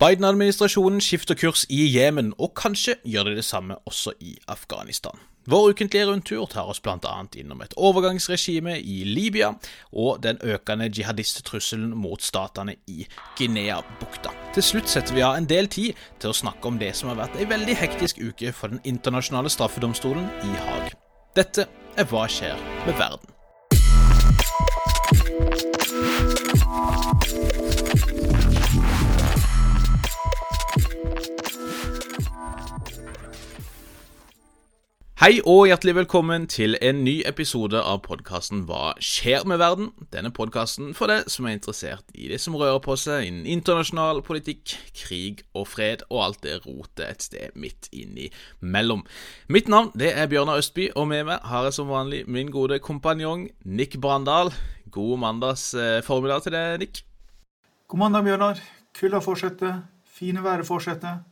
Biden-administrasjonen skifter kurs i Jemen, og kanskje gjør de det samme også i Afghanistan. Vår ukentlige rundtur tar oss bl.a. innom et overgangsregime i Libya og den økende jihadisttrusselen mot statene i Guinea-bukta. Til slutt setter vi av en del tid til å snakke om det som har vært ei veldig hektisk uke for den internasjonale straffedomstolen i Haag. Dette er Hva skjer med verden? Hei og hjertelig velkommen til en ny episode av podkasten Hva skjer med verden? Denne podkasten for deg som er interessert i det som rører på seg innen internasjonal politikk, krig og fred, og alt det rotet et sted midt innimellom. Mitt navn det er Bjørnar Østby, og med meg har jeg som vanlig min gode kompanjong Nick Brandal. God mandags eh, formiddag til deg, Nick. God mandag, Bjørnar. Kulda fortsetter, fine været fortsetter.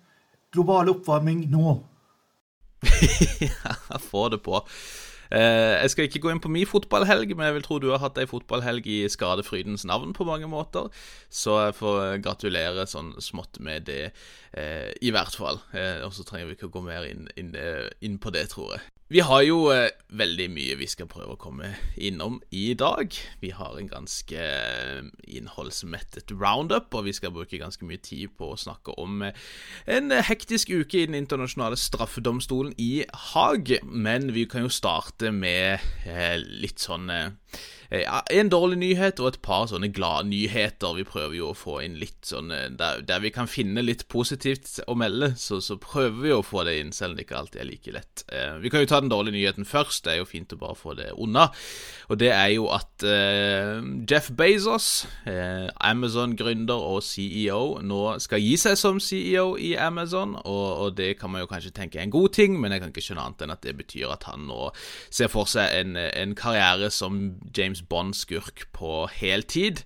Global oppvarming nå. ja, få det på. Eh, jeg skal ikke gå inn på min fotballhelg, men jeg vil tro du har hatt ei fotballhelg i skadefrydens navn på mange måter. Så jeg får gratulere sånn smått med det, eh, i hvert fall. Eh, og så trenger vi ikke å gå mer inn, inn, eh, inn på det, tror jeg. Vi har jo eh, veldig mye vi skal prøve å komme innom i dag. Vi har en ganske eh, innholdsmettet roundup, og vi skal bruke ganske mye tid på å snakke om eh, en hektisk uke i den internasjonale straffedomstolen i Haag. Men vi kan jo starte med eh, litt sånn eh, en dårlig nyhet og et par sånne glade nyheter. Vi prøver jo å få inn litt sånn eh, der, der, vi kan finne litt positivt å melde, så, så, prøver vi å få det inn, selv om det ikke alltid er like lett. Eh, vi kan jo ta den dårlige nyheten først. Det er jo fint å bare få det unna. Og det er jo at eh, Jeff Bezos, eh, Amazon-gründer og CEO, nå skal gi seg som CEO i Amazon, og, og, det kan man jo kanskje tenke er en god ting, men jeg kan ikke skjønne annet enn at det betyr at han nå ser for seg en, en karriere som James James Bond-skurk på heltid.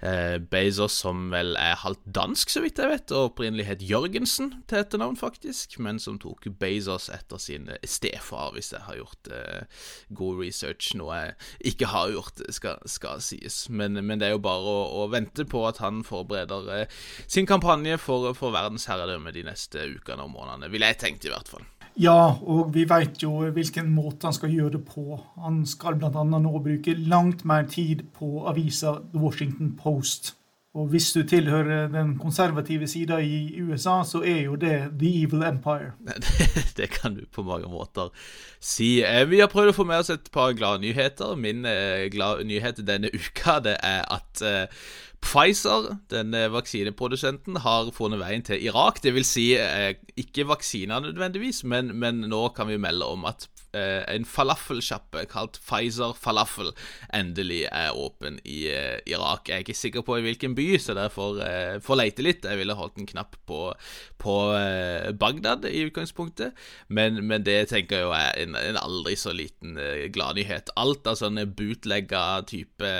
Eh, Bezos, som vel er halvt dansk, så vidt jeg vet, og opprinnelig het Jørgensen til etternavn, faktisk, men som tok Bezos etter sin stefar, hvis jeg har gjort eh, god research, noe jeg ikke har gjort, skal, skal sies. Men, men, det er jo bare å, å, vente på at han forbereder eh, sin kampanje for, for verdensherredømme de neste ukene og månedene, ville jeg tenkt, i hvert fall. Ja, og vi vet jo hvilken måte han skal gjøre det på. Han skal bl.a. nå bruke langt mer tid på avisa The Washington Post. Og hvis du tilhører den konservative sida i USA, så er jo det The Evil Empire. Det, kan du på mange måter si. Eh, vi har prøvd å få med oss et par glade nyheter. Min glad glade nyhet denne uka det er at eh, Pfizer, denne vaksineprodusenten, har funnet veien til Irak. Det vil si, eh, ikke vaksiner nødvendigvis, men, men, nå kan vi melde om at eh, en falafelsjappe kalt Pfizer Falafel endelig er åpen i eh, Irak. Jeg er ikke sikker på i hvilken by, så derfor eh, får leite litt. Jeg ville holdt en knapp på, på eh, Bagdad i utgangspunktet, men, men, det tenker jeg jo er en, en aldri så liten eh, gladnyhet. Alt av sånne bootlegga type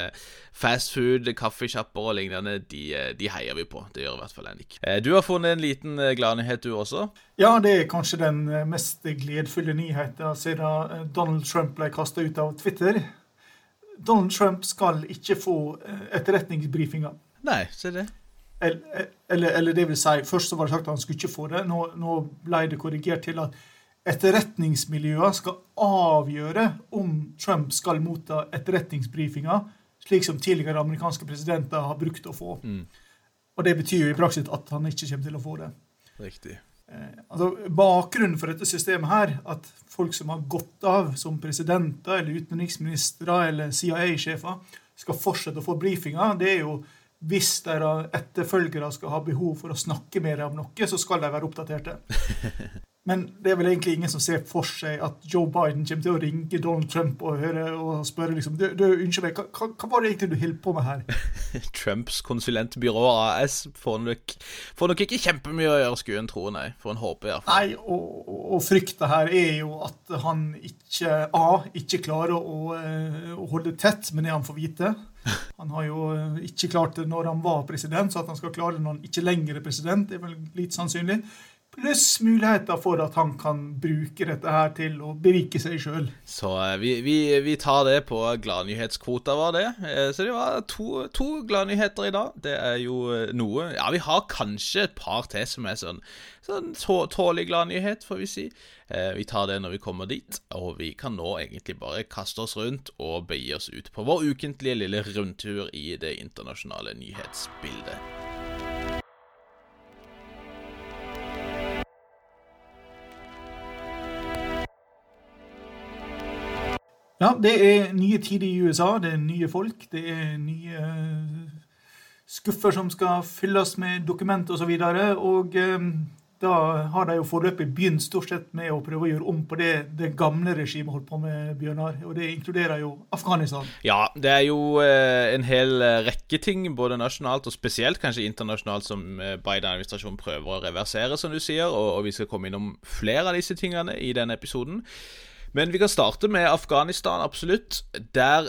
fastfood, kaffesjapper og lignende, de, eh, de, heier vi på. Det gjør i hvert fall Annik. Eh, du har funnet en liten eh, gladnyhet, du også? Ja, det er kanskje den mest gledfulle nyheten siden Donald Trump ble kasta ut av Twitter. Donald Trump skal ikke få etterretningsbrifinger. Nei, se det. Eller, eller, eller, det vil si, først så var det sagt at han skulle ikke få det. Nå, nå ble det korrigert til at etterretningsmiljøene skal avgjøre om Trump skal motta etterretningsbrifinger slik som tidligere amerikanske presidenter har brukt å få. Mm. Og det betyr jo i praksis at han ikke kommer til å få det. Riktig. Eh, altså, bakgrunnen for dette systemet her, at folk som har gått av som presidenter eller utenriksministre eller CIA-sjefer, skal fortsette å få brifinger, det er jo hvis deres etterfølgere skal ha behov for å snakke mer om noe, så skal de være oppdaterte. Men det er vel egentlig ingen som ser for seg at Joe Biden kommer til å ringe Donald Trump og, høre, og spørre liksom, du, du, Unnskyld meg, hva, hva, var det egentlig du holdt på med her? Trumps konsulentbyrå AS får nok, får nok ikke kjempemye å gjøre, skulle en tro, nei. Får en håpe, iallfall. Nei, og, og frykta her er jo at han ikke A. ikke klarer å, eh, å holde tett med det han får vite. Han har jo eh, ikke klart det når han var president, så at han skal klare det når han ikke lenger er president, det er vel litt sannsynlig. Pluss muligheter for at han kan bruke dette her til å berike seg sjøl. Så eh, vi, vi, vi, tar det på gladnyhetskvota, var det. Eh, så det var to, to gladnyheter i dag. Det er jo eh, noe Ja, vi har kanskje et par til som er sånn, sånn tålelig gladnyhet, får vi si. Vi tar det når vi kommer dit, og vi kan nå egentlig bare kaste oss rundt og begi oss ut på vår ukentlige lille rundtur i det internasjonale nyhetsbildet. Ja, det er nye tider i USA. Det er nye folk. Det er nye eh, skuffer som skal fylles med dokument osv. Og, så og um, da har de jo foreløpig begynt stort sett med å prøve å gjøre om på det det gamle regimet holdt på med, Bjørnar. Og det inkluderer jo Afghanistan. Ja, det er jo eh, en hel rekke ting, både nasjonalt og spesielt kanskje internasjonalt, som Biden-administrasjonen prøver å reversere, som du sier. Og, og vi skal komme innom flere av disse tingene i denne episoden. Men vi kan starte med Afghanistan, absolutt. Der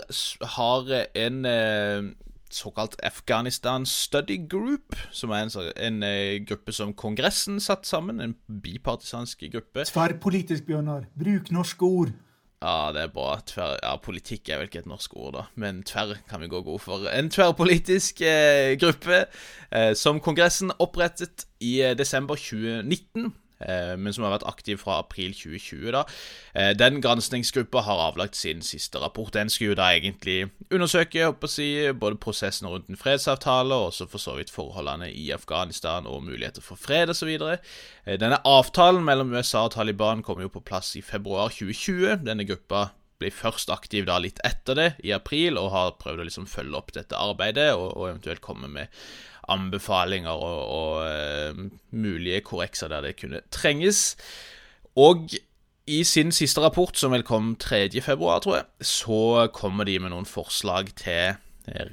har en eh, såkalt Afghanistan Study Group, som er en, en eh, gruppe som Kongressen satt sammen, en bipartisansk gruppe. Tverrpolitisk, Bjørnar. Bruk norske ord. Ja, det er bra. Tver, ja, Politikk er vel ikke et norsk ord, da, men tverr kan vi gå god for. En tverrpolitisk eh, gruppe eh, som Kongressen opprettet i eh, desember 2019. Eh, men som har vært aktiv fra april 2020. da. Eh, den granskingsgruppa har avlagt sin siste rapport. Den skulle jo da egentlig undersøke jeg å si, både prosessen rundt en fredsavtale og også for så vidt forholdene i Afghanistan og muligheter for fred osv. Eh, denne avtalen mellom USA og Taliban kom jo på plass i februar 2020. Denne gruppa ble først aktiv da litt etter det, i april, og har prøvd å liksom følge opp dette arbeidet og, og eventuelt komme med anbefalinger og, og uh, mulige korrekser der det kunne trenges. Og i sin siste rapport, som vel kom 3.2, tror jeg, så kommer de med noen forslag til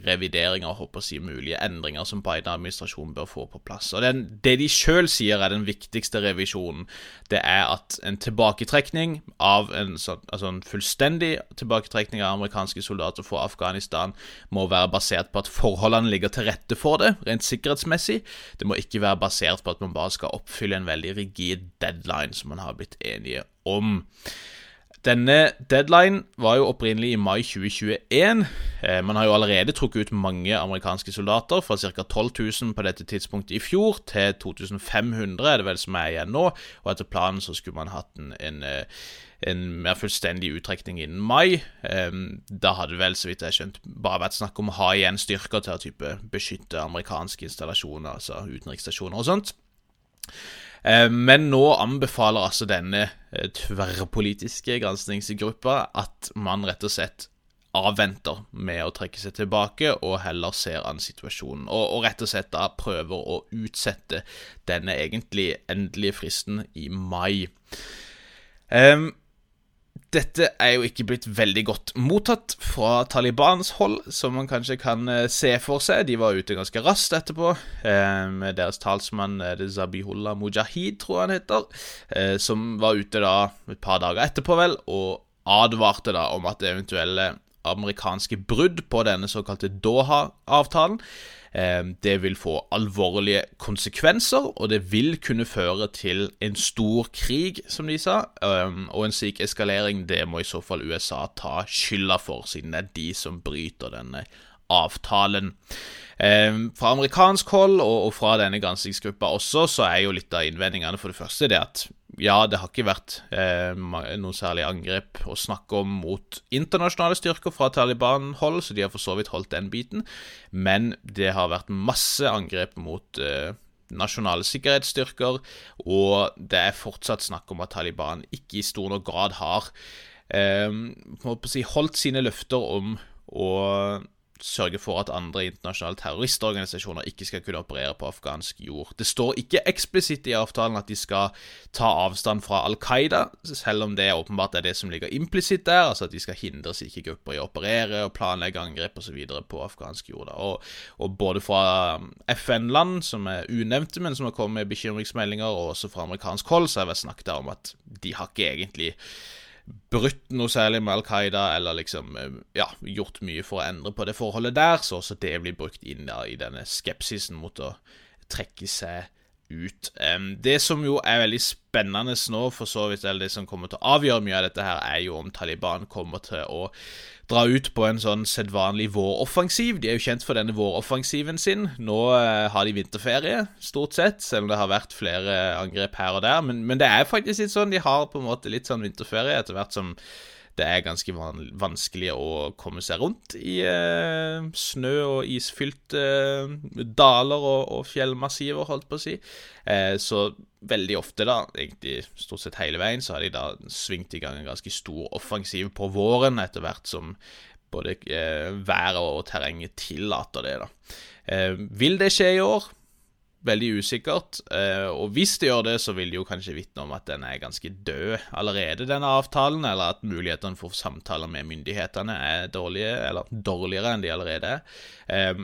revideringer håper å si mulige endringer som Biden-administrasjonen bør få på plass. Og den, Det de sjøl sier er den viktigste revisjonen, det er at en tilbaketrekning av en, altså en fullstendig tilbaketrekning av amerikanske soldater fra Afghanistan må være basert på at forholdene ligger til rette for det, rent sikkerhetsmessig. Det må ikke være basert på at man bare skal oppfylle en veldig rigid deadline som man har blitt enige om. Denne deadline var jo opprinnelig i mai 2021. Eh, man har jo allerede trukket ut mange amerikanske soldater, fra ca. 12 000 på dette tidspunktet i fjor til 2500 er det vel som er igjen nå. Og etter planen så skulle man hatt en, en, eh, en mer fullstendig uttrekning innen mai. Eh, da hadde vel, så vidt jeg skjønt, bare vært snakk om å ha igjen styrker til å type beskytte amerikanske installasjoner, altså utenriksstasjoner og sånt. Eh, men nå anbefaler altså denne eh, tverrpolitiske granskingsgruppa at man rett og slett avventer med å trekke seg tilbake, og heller ser an situasjonen. Og, og, rett og slett da prøver å utsette denne egentlig endelige fristen i mai. Um, dette er jo ikke blitt veldig godt mottatt fra Talibans hold, som man kanskje kan eh, se for seg. De var ute ganske raskt etterpå, eh, med deres talsmann eh, Zabihullah Mujahid, tror jeg han heter, som var ute da et par dager etterpå, vel, og advarte da om at eventuelle amerikanske brudd på denne såkalte Doha-avtalen det vil få alvorlige konsekvenser, og det vil kunne føre til en stor krig, som de sa. Ehm, og en slik eskalering, det må i så fall USA ta skylda for, siden det er de som bryter denne avtalen. Ehm, fra amerikansk hold, og, fra denne granskingsgruppa også, så er jo litt av innvendingene for det første det at ja, det har ikke vært eh, noe særlig angrep å snakke om mot internasjonale styrker fra Taliban-hold, så de har for så vidt holdt den biten. Men det har vært masse angrep mot eh, nasjonale sikkerhetsstyrker, og det er fortsatt snakk om at Taliban ikke i stor nok grad har eh, holdt sine løfter om å sørge for at andre internasjonale terroristorganisasjoner ikke skal kunne operere på afghansk jord. Det står ikke eksplisitt i avtalen at de skal ta avstand fra Al Qaida, selv om det åpenbart er det som ligger implisitt der, altså at de skal hindre slike grupper i å operere og planlegge angrep osv. på afghansk jord. Og, og, både fra um, FN-land, som er unevnte, men som har kommet med bekymringsmeldinger, og også fra amerikansk hold, så har jeg snakket om at de har ikke egentlig brutt noe særlig med Al Qaida, eller liksom eh, ja, gjort mye for å endre på det forholdet der, så også det blir brukt inn der i denne skepsisen mot å trekke seg ut. Det som jo er veldig spennende nå, for så vidt, eller det som kommer til å avgjøre mye av dette, her, er jo om Taliban kommer til å dra ut på en sånn sedvanlig våroffensiv. De er jo kjent for denne våroffensiven sin. Nå uh, har de vinterferie, stort sett, selv om det har vært flere angrep her og der. Men, men det er faktisk litt sånn, de har på en måte litt sånn vinterferie etter hvert som det er ganske vanskelig å komme seg rundt i eh, snø- og isfylte eh, daler og, og, fjellmassiver, holdt på å si. Eh, så veldig ofte, da, egentlig stort sett hele veien, så har de da svingt i gang en ganske stor offensiv på våren, etter hvert som både eh, været og terrenget tillater det, da. Eh, vil det skje i år? Veldig usikkert. Eh, og hvis det gjør det, så vil det jo kanskje vitne om at den er ganske død allerede, denne avtalen, eller at mulighetene for samtaler med myndighetene er dårlige, eller dårligere enn de allerede er. Eh,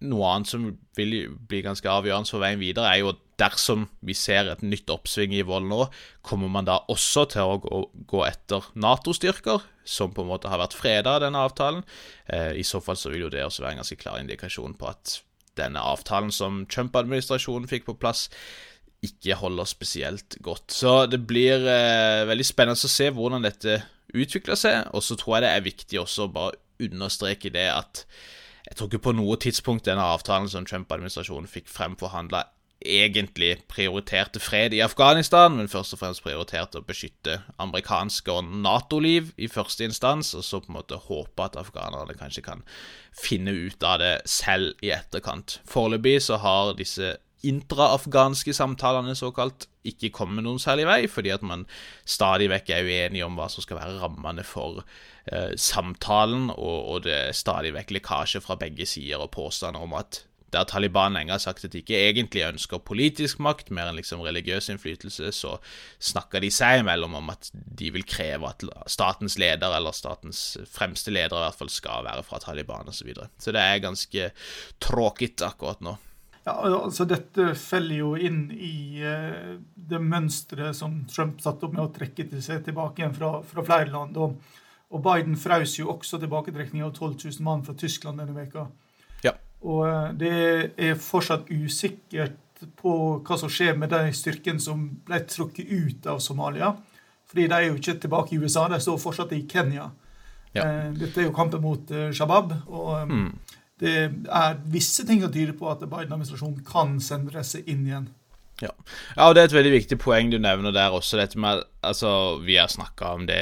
noe annet som vil bli ganske avgjørende for veien videre, er jo at dersom vi ser et nytt oppsving i vold nå, kommer man da også til å gå, etter Nato-styrker, som på en måte har vært freda av denne avtalen. Eh, I så fall så vil jo det også være en ganske klar indikasjon på at denne avtalen som Trump-administrasjonen fikk på plass, ikke holder spesielt godt. Så det blir eh, veldig spennende å se hvordan dette utvikler seg, og så tror jeg det er viktig også å bare understreke det at jeg tror ikke på noe tidspunkt denne avtalen som Trump-administrasjonen fikk fremforhandla, egentlig prioriterte fred i Afghanistan, men først og fremst prioriterte å beskytte amerikanske og Nato-liv i første instans, og så på en måte håpe at afghanerne kanskje kan finne ut av det selv i etterkant. Foreløpig så har disse intra-afghanske samtalene såkalt ikke kommet noen særlig vei, fordi at man stadig vekk er uenig om hva som skal være rammene for eh, samtalen, og, og det er stadig vekk lekkasje fra begge sider og påstander om at der Taliban lenge har sagt at de ikke egentlig ønsker politisk makt, mer enn liksom religiøs innflytelse, så snakker de seg imellom om at de vil kreve at statens leder, eller statens fremste leder i hvert fall, skal være fra Taliban osv. Så, videre. så det er ganske tråkigt akkurat nå. Ja, altså Dette feller jo inn i uh, det mønsteret som Trump satte opp med å trekke til seg tilbake igjen fra, fra flere land. Og, og Biden frøs jo også tilbaketrekning av 12 000 mann fra Tyskland denne veka. Og eh, det er fortsatt usikkert på hva som skjer med de styrkene som ble trukket ut av Somalia. Fordi de er jo ikke tilbake i USA, de står fortsatt i Kenya. Ja. Eh, dette er jo kampen mot eh, Shabab. og mm. Det er visse ting som tyder på at Biden-administrasjonen kan sende disse inn igjen. Ja. ja. og det er et veldig viktig poeng du nevner der også. dette med, altså, Vi har snakka om det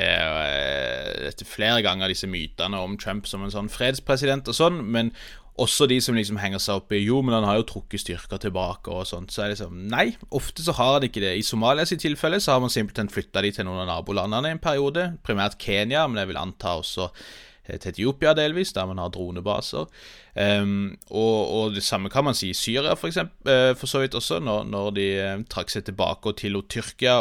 dette flere ganger, disse mytene om Trump som en sånn fredspresident og sånn. Men også de som liksom henger seg opp i Jo, men han har jo trukket styrker tilbake og sånt. Så er det liksom Nei, ofte så har han ikke det. I Somalias tilfelle så har man simpelthen flytta de til noen av nabolandene i en periode. Primært Kenya, men jeg vil anta også eh, til Etiopia delvis, der man har dronebaser. Um, og, og, det samme kan man si i Syria, for, eksempel, uh, for så vidt også, når, når de uh, trakk seg tilbake og tillot Tyrkia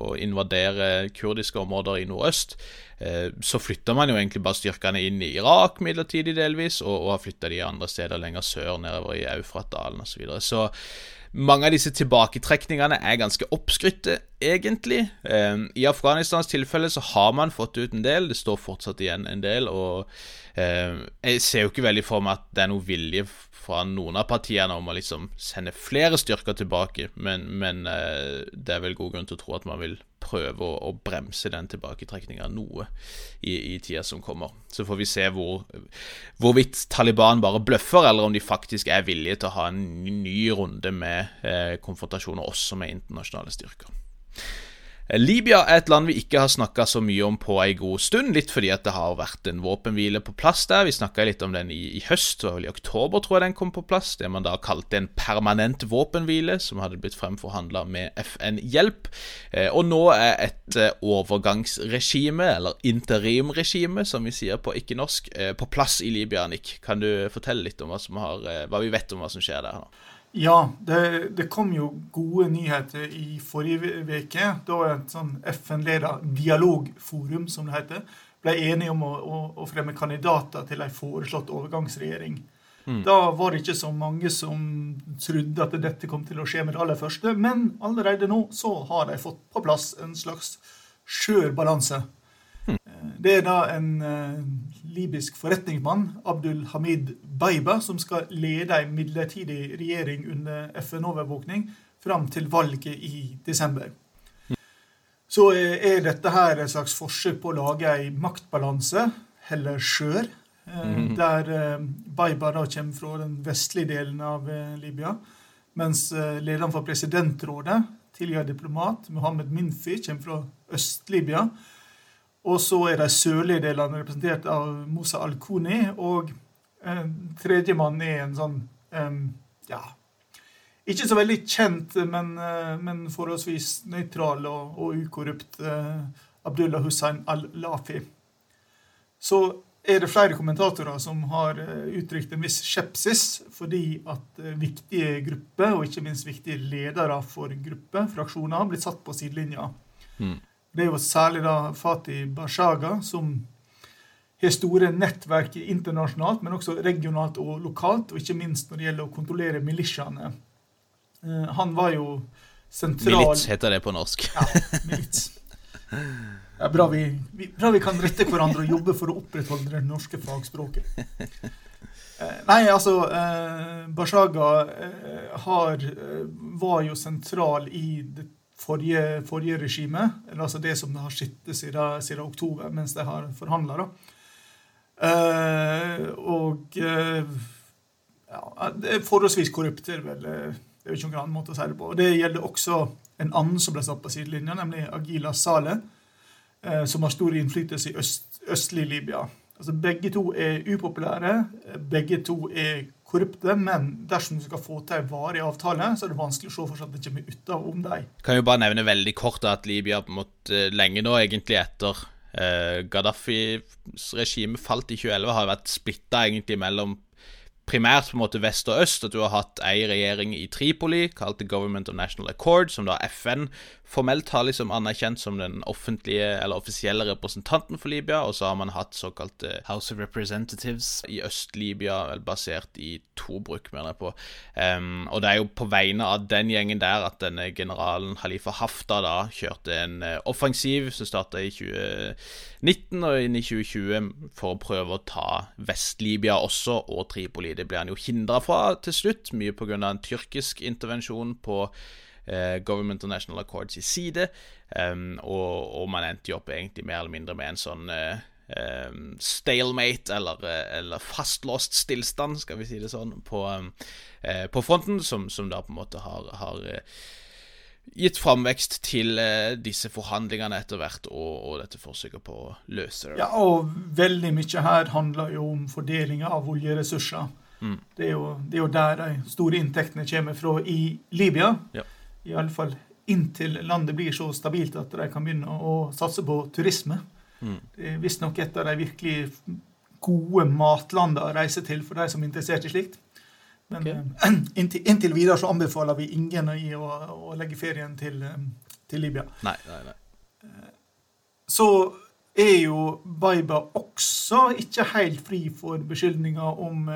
å, invadere kurdiske områder i nordøst. Uh, så flytta man jo egentlig bare styrkene inn i Irak midlertidig, delvis, og, og har flytta de andre steder lenger sør, nedover i Eufratdalen osv. Så, videre. så mange av disse tilbaketrekningene er ganske oppskrytte, egentlig. I Afghanistans tilfelle så har man fått ut en del, det står fortsatt igjen en del. og Eh, jeg ser jo ikke veldig for meg at det er noe vilje fra noen av partiene om å liksom sende flere styrker tilbake, men, men eh, det er vel god grunn til å tro at man vil prøve å, å bremse den tilbaketrekninga noe i, i tida som kommer. Så får vi se hvor, hvorvidt Taliban bare bløffer, eller om de faktisk er villige til å ha en ny runde med eh, konfrontasjoner også med internasjonale styrker. Libya er et land vi ikke har snakka så mye om på ei god stund, litt fordi at det har vært en våpenhvile på plass der. Vi snakka litt om den i, i høst, vel i oktober tror jeg den kom på plass. Det man da kalte en permanent våpenhvile, som hadde blitt fremforhandla med FN-hjelp. Eh, og nå er et eh, overgangsregime, eller interimregime, som vi sier på ikke-norsk, eh, på plass i Libya, Nick. Kan du fortelle litt om hva, har, eh, hva vi vet om hva som skjer der? nå? Ja, det, det, kom jo gode nyheter i forrige uke. Da et sånn FN-leda dialogforum, som det heter, ble enige om å, å, å fremme kandidater til en foreslått overgangsregjering. Mm. Da var det ikke så mange som trodde at dette kom til å skje med det aller første, men allerede nå så har de fått på plass en slags skjør balanse. Mm. Det er da en uh, libysk forretningsmann, Abdul Hamid Baiba, som skal lede en midlertidig regjering under FN-overvåkning fram til valget i desember. Så er dette her et slags forsøk på å lage en maktbalanse, heller skjør, mm. der Baiba da kommer fra den vestlige delen av Libya, mens lederen for presidentrådet, tidligere diplomat, Mohammed Minfi, kommer fra Øst-Libya. Og så er de sørlige delene representert av Musa al-Kuni. Og eh, tredjemann er en sånn eh, ja, ikke så veldig kjent, men, eh, men forholdsvis nøytral og, og ukorrupt eh, Abdullah Hussein al-Lafi. Så er det flere kommentatorer som har eh, uttrykt en viss skepsis fordi at eh, viktige grupper, og ikke minst viktige ledere for grupper, fraksjoner, har blitt satt på sidelinja. Mm. Det er jo særlig da Fatih Bashaga, som har store nettverk internasjonalt, men også regionalt og lokalt, og ikke minst når det gjelder å kontrollere milisjaene. Eh, han var jo sentral Milits heter det på norsk. Ja, milits. Ja, bra, vi, vi, bra vi kan rette hverandre og jobbe for å opprettholde det norske fagspråket. Eh, nei, altså eh, Bashaga har, var jo sentral i det forrige, forrige regime, eller altså det som har sittet siden, siden oktober, mens de har forhandla. Uh, og uh, ja, det er forholdsvis korrupt. Det er vel det er ikke noen annen måte å si det på. Og Det gjelder også en annen som ble satt på sidelinja, nemlig Agila Saleh, uh, som har stor innflytelse i øst, østlig Libya. Altså Begge to er upopulære, begge to er korrupte, men dersom du skal få til en varig avtale, så er det vanskelig å se for seg at det kommer ut av om dem. Kan jo bare nevne veldig kort at Libya på en måte lenge nå, egentlig etter eh, Gaddafis regime falt i 2011, har vært splitta egentlig mellom primært på en måte vest og øst. At du har hatt ei regjering i Tripoli kalt The Government of National Accord, som da FN formelt har liksom anerkjent som den offentlige eller offisielle representanten for Libya. Og så har man hatt såkalte House of Representatives i Øst-Libya, basert i Tobruk, mener jeg på. Um, og det er jo på vegne av den gjengen der at denne generalen Halifa Hafta da kjørte en uh, offensiv som starta i 2019 og inn i 2020 for å prøve å ta Vest-Libya også, og Tripoli. Det ble han jo hindra fra til slutt, mye pga. en tyrkisk intervensjon på eh, Government of National Accords i side, um, og, og, man endte jo opp egentlig mer eller mindre med en sånn eh, um, stalemate, eller, eh, eller, fastlåst stillstand, skal vi si det sånn, på, um, eh, på fronten, som, som, da på en måte har, har eh, gitt framvekst til eh, disse forhandlingene etter hvert, og, og, dette forsøket på å løse det. Ja, og veldig mye her handler jo om fordelinga av oljeressurser. Mm. Det, er jo, det, er jo, der de store inntektene kommer fra i Libya. Ja iallfall inntil landet blir så stabilt at de kan begynne å satse på turisme. Mm. Det er visstnok et av de virkelig gode matlandene å reise til for de som er interessert i slikt. Men okay. uh, inntil, inntil, videre så anbefaler vi ingen i å, å legge ferien til, um, til Libya. Nei, nei, nei. Uh, så er jo Baiba også ikke helt fri for beskyldninger om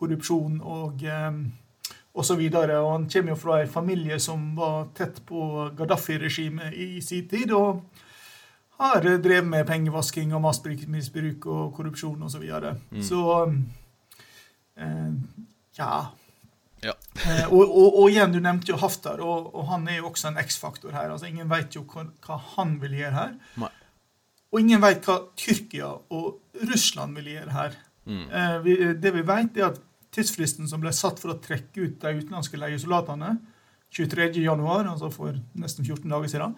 korrupsjon og så videre, og Han kommer jo fra en familie som var tett på Gaddafi-regimet i sin tid. og har drevet med pengevasking og massmisbruk og korrupsjon osv. Så, videre. mm. så eh, ja. ja. eh, og, og, og, igjen, du nevnte jo Haftar, og, og han er jo også en X-faktor her. altså Ingen vet jo hva, hva han vil gjøre her. Nei. Og ingen vet hva Tyrkia og Russland vil gjøre her. Mm. Eh, vi, det vi vet, er at tidsfristen som ble satt for å trekke ut de utenlandske leiesoldatene, 23.1, altså for nesten 14 dager siden,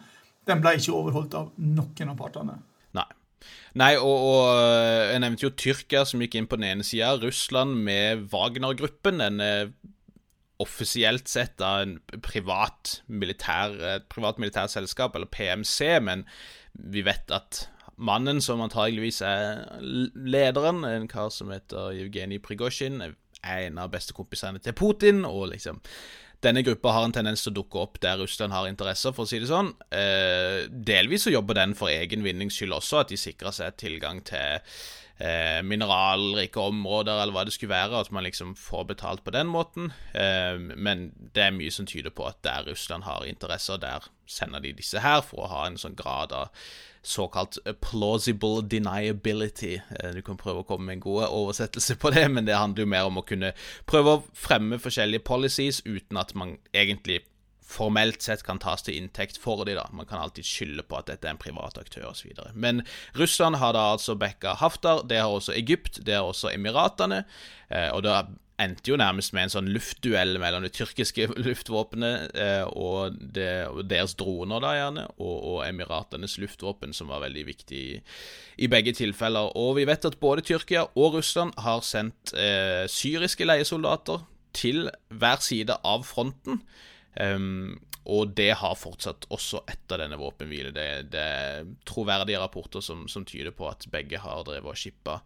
den ble ikke overholdt av noen av partene. Nei. Nei, og, og, jeg nevnte jo Tyrkia, som gikk inn på den ene sida. Russland med Wagner-gruppen. En offisielt sett da en privat militær, et privat militærselskap, eller PMC, men vi vet at mannen som antageligvis er lederen, en kar som heter Evgenij Prigozjin, en av bestekompisene til Putin, og liksom denne gruppa har en tendens til å dukke opp der Russland har interesser, for å si det sånn. Eh, delvis så jobber den for egen vinnings skyld også, at de sikrer seg tilgang til eh, mineralrike områder, eller hva det skulle være, at man liksom får betalt på den måten. Eh, men det er mye som tyder på at der Russland har interesser, der sender de disse her for å ha en sånn grad av såkalt plausible deniability. Eh, du kan prøve å komme med en god oversettelse på det, men det handler jo mer om å kunne prøve å fremme forskjellige policies uten at man egentlig formelt sett kan tas til inntekt for de da. Man kan alltid skylde på at dette er en privat aktør osv. Men Russland har da altså backa Haftar, det har også Egypt, det har også Emiratene. Eh, og da endte jo nærmest med en sånn luftduell mellom det tyrkiske luftvåpenet eh, og, det, og, deres droner, da gjerne, og, og, Emiratenes luftvåpen, som var veldig viktig i, i, begge tilfeller. Og vi vet at både Tyrkia og Russland har sendt eh, syriske leiesoldater til hver side av fronten. Um, og det har fortsatt også etter denne våpenhvilen. Det, det, er troverdige rapporter som, som, tyder på at begge har drevet og shippa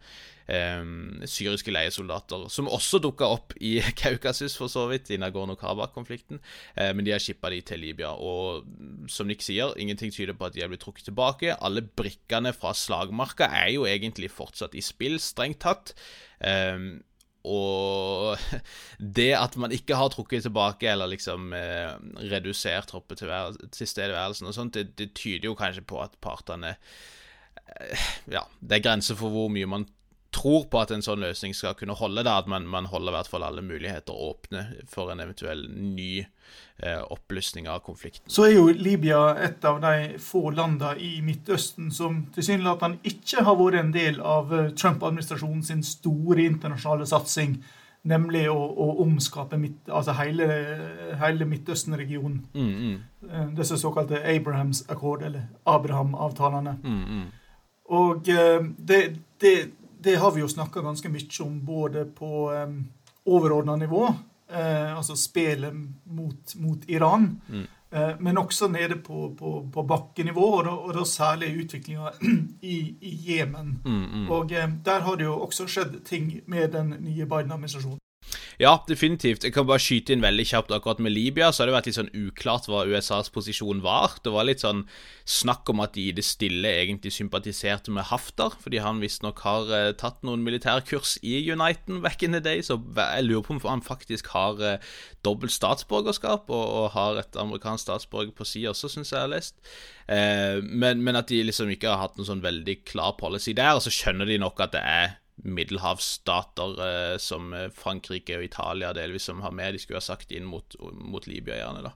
um, syriske leiesoldater, som også dukka opp i Kaukasus, for så vidt, i Nagorno-Karabakh-konflikten. Uh, men de har shippa de til Libya. Og som Nick sier, ingenting tyder på at de har blitt trukket tilbake. Alle brikkene fra slagmarka er jo egentlig fortsatt i spill, strengt tatt. Um, og det at man ikke har trukket tilbake eller liksom eh, redusert tilstedeværelsen og sånt, det, det, tyder jo kanskje på at partene eh, Ja, det er grenser for hvor mye man tror på at en sånn løsning skal kunne holde. Da, at man, man holder i hvert fall alle muligheter åpne for en eventuell ny eh, oppblussing av konflikten. Så er jo Libya et av de få landene i Midtøsten som tilsynelatende ikke har vært en del av eh, Trump-administrasjonen sin store internasjonale satsing. Nemlig å, å omskape midt, altså hele, hele Midtøsten-regionen. Mm, mm. Eh, disse såkalte Abrahams Accord, eller Abraham-avtalene. Mm, mm. og eh, det, det det har vi jo snakka ganske mye om både på um, overordna nivå, eh, altså spelet mot, mot Iran, mm. eh, men også nede på, på, på bakkenivå, og da, og da særlig utviklinga i, Jemen. Mm, mm. Og eh, der har det jo også skjedd ting med den nye Biden-administrasjonen. Ja, definitivt. Jeg kan bare skyte inn veldig kjapt akkurat med Libya. Så har det vært litt sånn uklart hva USAs posisjon var. Det var litt sånn snakk om at de i det stille egentlig sympatiserte med Haftar, fordi han visstnok har eh, tatt noen militærkurs i Uniten back in the day, så jeg lurer på om han faktisk har eh, dobbelt statsborgerskap og, og, har et amerikansk statsborger på si også, syns jeg jeg har lest. Eh, men, men, at de liksom ikke har hatt noen sånn veldig klar policy der, og så skjønner de nok at det er middelhavsstater eh, som eh, Frankrike og Italia delvis som har med. De skulle ha sagt inn mot, mot Libya, gjerne. da.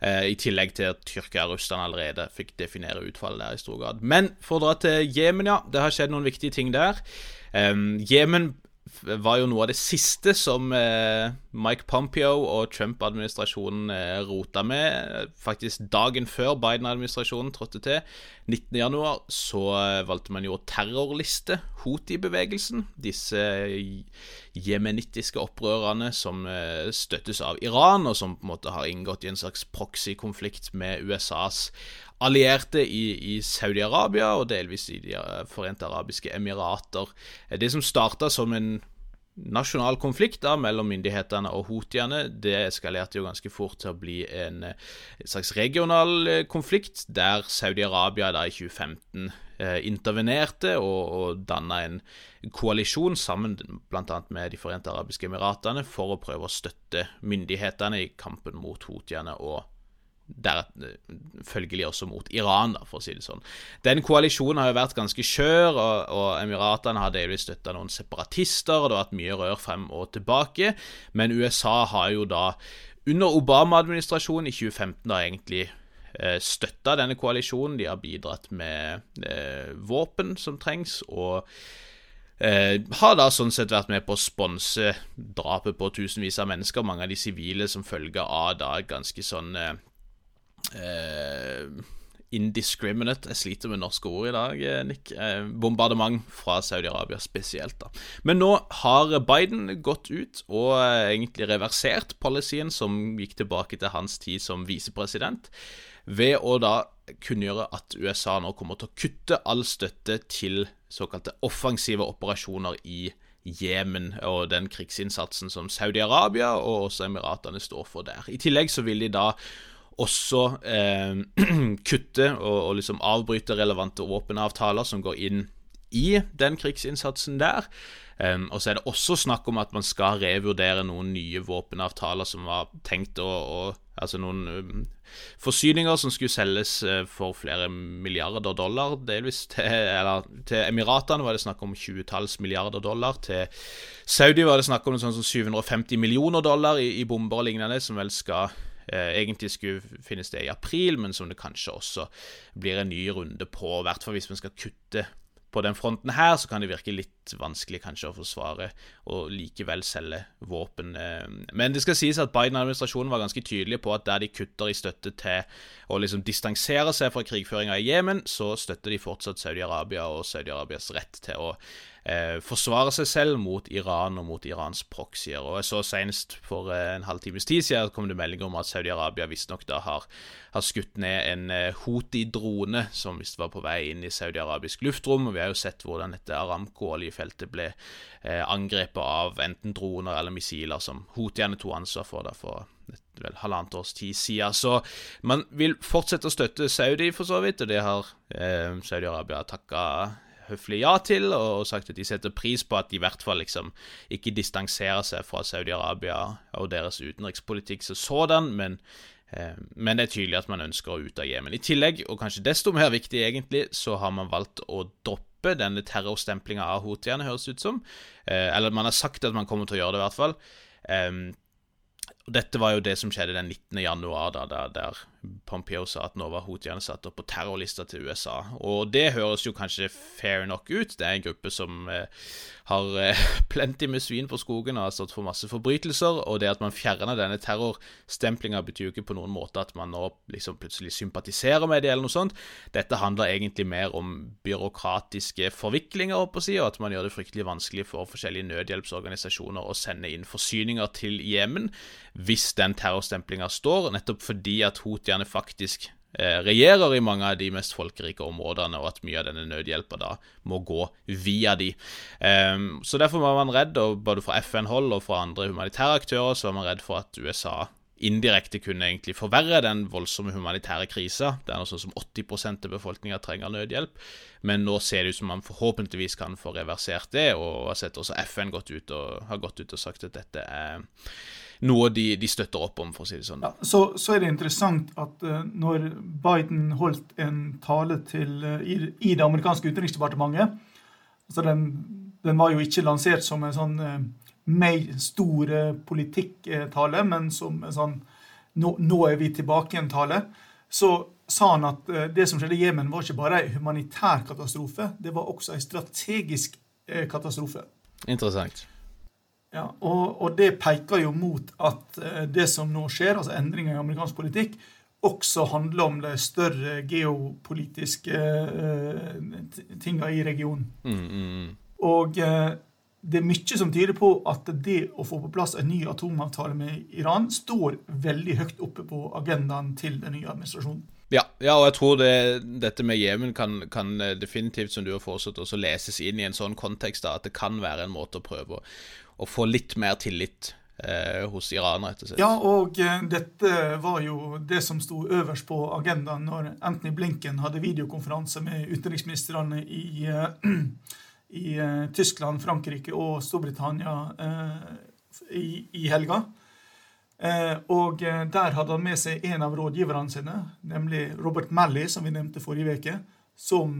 Eh, I tillegg til at Tyrkia og Russland allerede fikk definere utfallet der i stor grad. Men for å dra til Jemen, ja. Det har skjedd noen viktige ting der. Jemen var jo noe av det siste som eh, Mike Pompeo og Trump-administrasjonen eh, rota med. Faktisk dagen før Biden-administrasjonen trådte til, 19.1, så eh, valgte man jo å terrorliste Houthi-bevegelsen. Disse jemenittiske opprørerne som eh, støttes av Iran, og som på en måte har inngått i en slags proxy-konflikt med USAs allierte i, i Saudi-Arabia og delvis i De eh, forente arabiske emirater. Eh, det som starta som en nasjonal konflikt da, mellom myndighetene og houthiene, det eskalerte jo ganske fort til å bli en, eh, slags regional konflikt, der Saudi-Arabia da i 2015 eh, intervenerte og, og danna en koalisjon sammen bl.a. med De forente arabiske emiratene for å prøve å støtte myndighetene i kampen mot houthiene og der, følgelig også mot Iran, da, for å si det sånn. Den koalisjonen har jo vært ganske skjør, og, og Emiratene har delvis støtta noen separatister, og det har vært mye rør frem og tilbake, men USA har jo da, under Obama-administrasjonen i 2015, da egentlig eh, støtta denne koalisjonen. De har bidratt med eh, våpen som trengs, og eh, har da sånn sett vært med på å sponse drapet på tusenvis av mennesker, mange av de sivile, som følge av da ganske sånn eh, eh, indiscriminate Jeg sliter med norske ord i dag, eh, Nick. Eh, bombardement fra Saudi-Arabia spesielt. da Men nå har Biden gått ut og eh, egentlig reversert policyen som gikk tilbake til hans tid som visepresident, ved å da kunngjøre at USA nå kommer til å kutte all støtte til såkalte offensive operasjoner i Jemen og den krigsinnsatsen som Saudi-Arabia og også Emiratene står for der. I tillegg så vil de da også eh, kutte og, og, liksom avbryte relevante våpenavtaler som går inn i den krigsinnsatsen der. Um, og så er det også snakk om at man skal revurdere noen nye våpenavtaler som var tenkt å, å Altså noen um, forsyninger som skulle selges uh, for flere milliarder dollar, delvis til Eller til Emiratene var det snakk om tjuetalls milliarder dollar. Til Saudi var det snakk om sånn som 750 millioner dollar i, i bomber og lignende, som vel skal egentlig skulle finne sted i april, men som det kanskje også blir en ny runde på, i hvert fall hvis vi skal kutte på den fronten her så kan det virke litt vanskelig kanskje å forsvare og likevel selge våpen. Eh. Men det skal sies at Biden-administrasjonen var ganske tydelig på at der de kutter i støtte til å liksom distansere seg fra krigføringa i Jemen, så støtter de fortsatt Saudi-Arabia og Saudi-Arabias rett til å eh, forsvare seg selv mot Iran og mot Irans proxyer. Og jeg så Senest for eh, en halvtimes tid siden kom det melding om at Saudi-Arabia visstnok har, har, skutt ned en eh, Houthi-drone som visst var på vei inn i saudi-arabisk luftrom. og Vi har jo sett hvordan dette Aramco-oljefeltet ble eh, angrepet av enten droner eller missiler som Houthiene tok ansvar for. da for vel halvannet års tid siden. Så man vil fortsette å støtte Saudi, for så vidt, og det har eh, Saudi-Arabia takka høflig ja til, og sagt at de setter pris på at de i hvert fall liksom ikke distanserer seg fra Saudi-Arabia og deres utenrikspolitikk så sådan, men, eh, men det er tydelig at man ønsker å ut av Jemen. I tillegg, og kanskje desto mer viktig egentlig, så har man valgt å droppe denne terrorstemplinga av houthiene, høres ut som. Eh, eller man har sagt at man kommer til å gjøre det, i hvert fall. Eh, dette var jo det som skjedde den 19. januar, da, der, der Pompeo sa at nå var houthiene satt opp på terrorlista til USA. Og det høres jo kanskje fair nok ut. Det er en gruppe som eh, har eh, plenty med svin på skogen og har stått for masse forbrytelser. Og det at man fjerner denne terrorstemplinga, betyr jo ikke på noen måte at man nå liksom plutselig sympatiserer med det, eller noe sånt. Dette handler egentlig mer om byråkratiske forviklinger, å si, og at man gjør det fryktelig vanskelig for forskjellige nødhjelpsorganisasjoner å sende inn forsyninger til Jemen hvis den terrorstemplinga står, nettopp fordi at houthiene faktisk eh, regjerer i mange av de mest folkerike områdene, og at mye av denne nødhjelpa da må gå via de. Um, så Derfor var man redd, og både fra FN-hold og fra andre humanitære aktører, så var man redd for at USA indirekte kunne egentlig forverre den voldsomme humanitære krisa. Det er noe sånn som 80% av befolkninga trenger nødhjelp. Men nå ser det ut som man forhåpentligvis kan få reversert det, og har sett også FN gått ut og, har gått ut og sagt at dette er noe de, de, støtter opp om, for å si det sånn. Ja, så, så, er det interessant at uh, når Biden holdt en tale til, uh, i, i, det amerikanske utenriksdepartementet altså den, den, var jo ikke lansert som en sånn uh, stor politikktale, men som en sånn nå, nå, er vi tilbake-en-tale. Så sa han at det som skjedde i Jemen, var ikke bare en humanitær katastrofe, det var også en strategisk katastrofe. Interessant. Ja, og, og, det peker jo mot at eh, det som nå skjer, altså endringer i amerikansk politikk, også handler om de større geopolitiske uh, tinga i regionen. Mm, mm, mm. Og uh, det er mye som tyder på at det å få på plass en ny atomavtale med Iran står veldig høyt oppe på agendaen til den nye administrasjonen. Ja, ja, og jeg tror det, dette med Jemen kan, kan, definitivt, som du har foreslått, også leses inn i en sånn kontekst da, at det kan være en måte å prøve å, å få litt mer tillit eh, hos Iran, rett og slett. Ja, og eh, dette var jo det som sto øverst på agendaen når Anthony Blinken hadde videokonferanse med utenriksministrene i, uh, i Tyskland, Frankrike og Storbritannia i, i, helga. og der hadde han med seg en av rådgiverne sine, nemlig Robert Malley, som vi nevnte forrige uke, som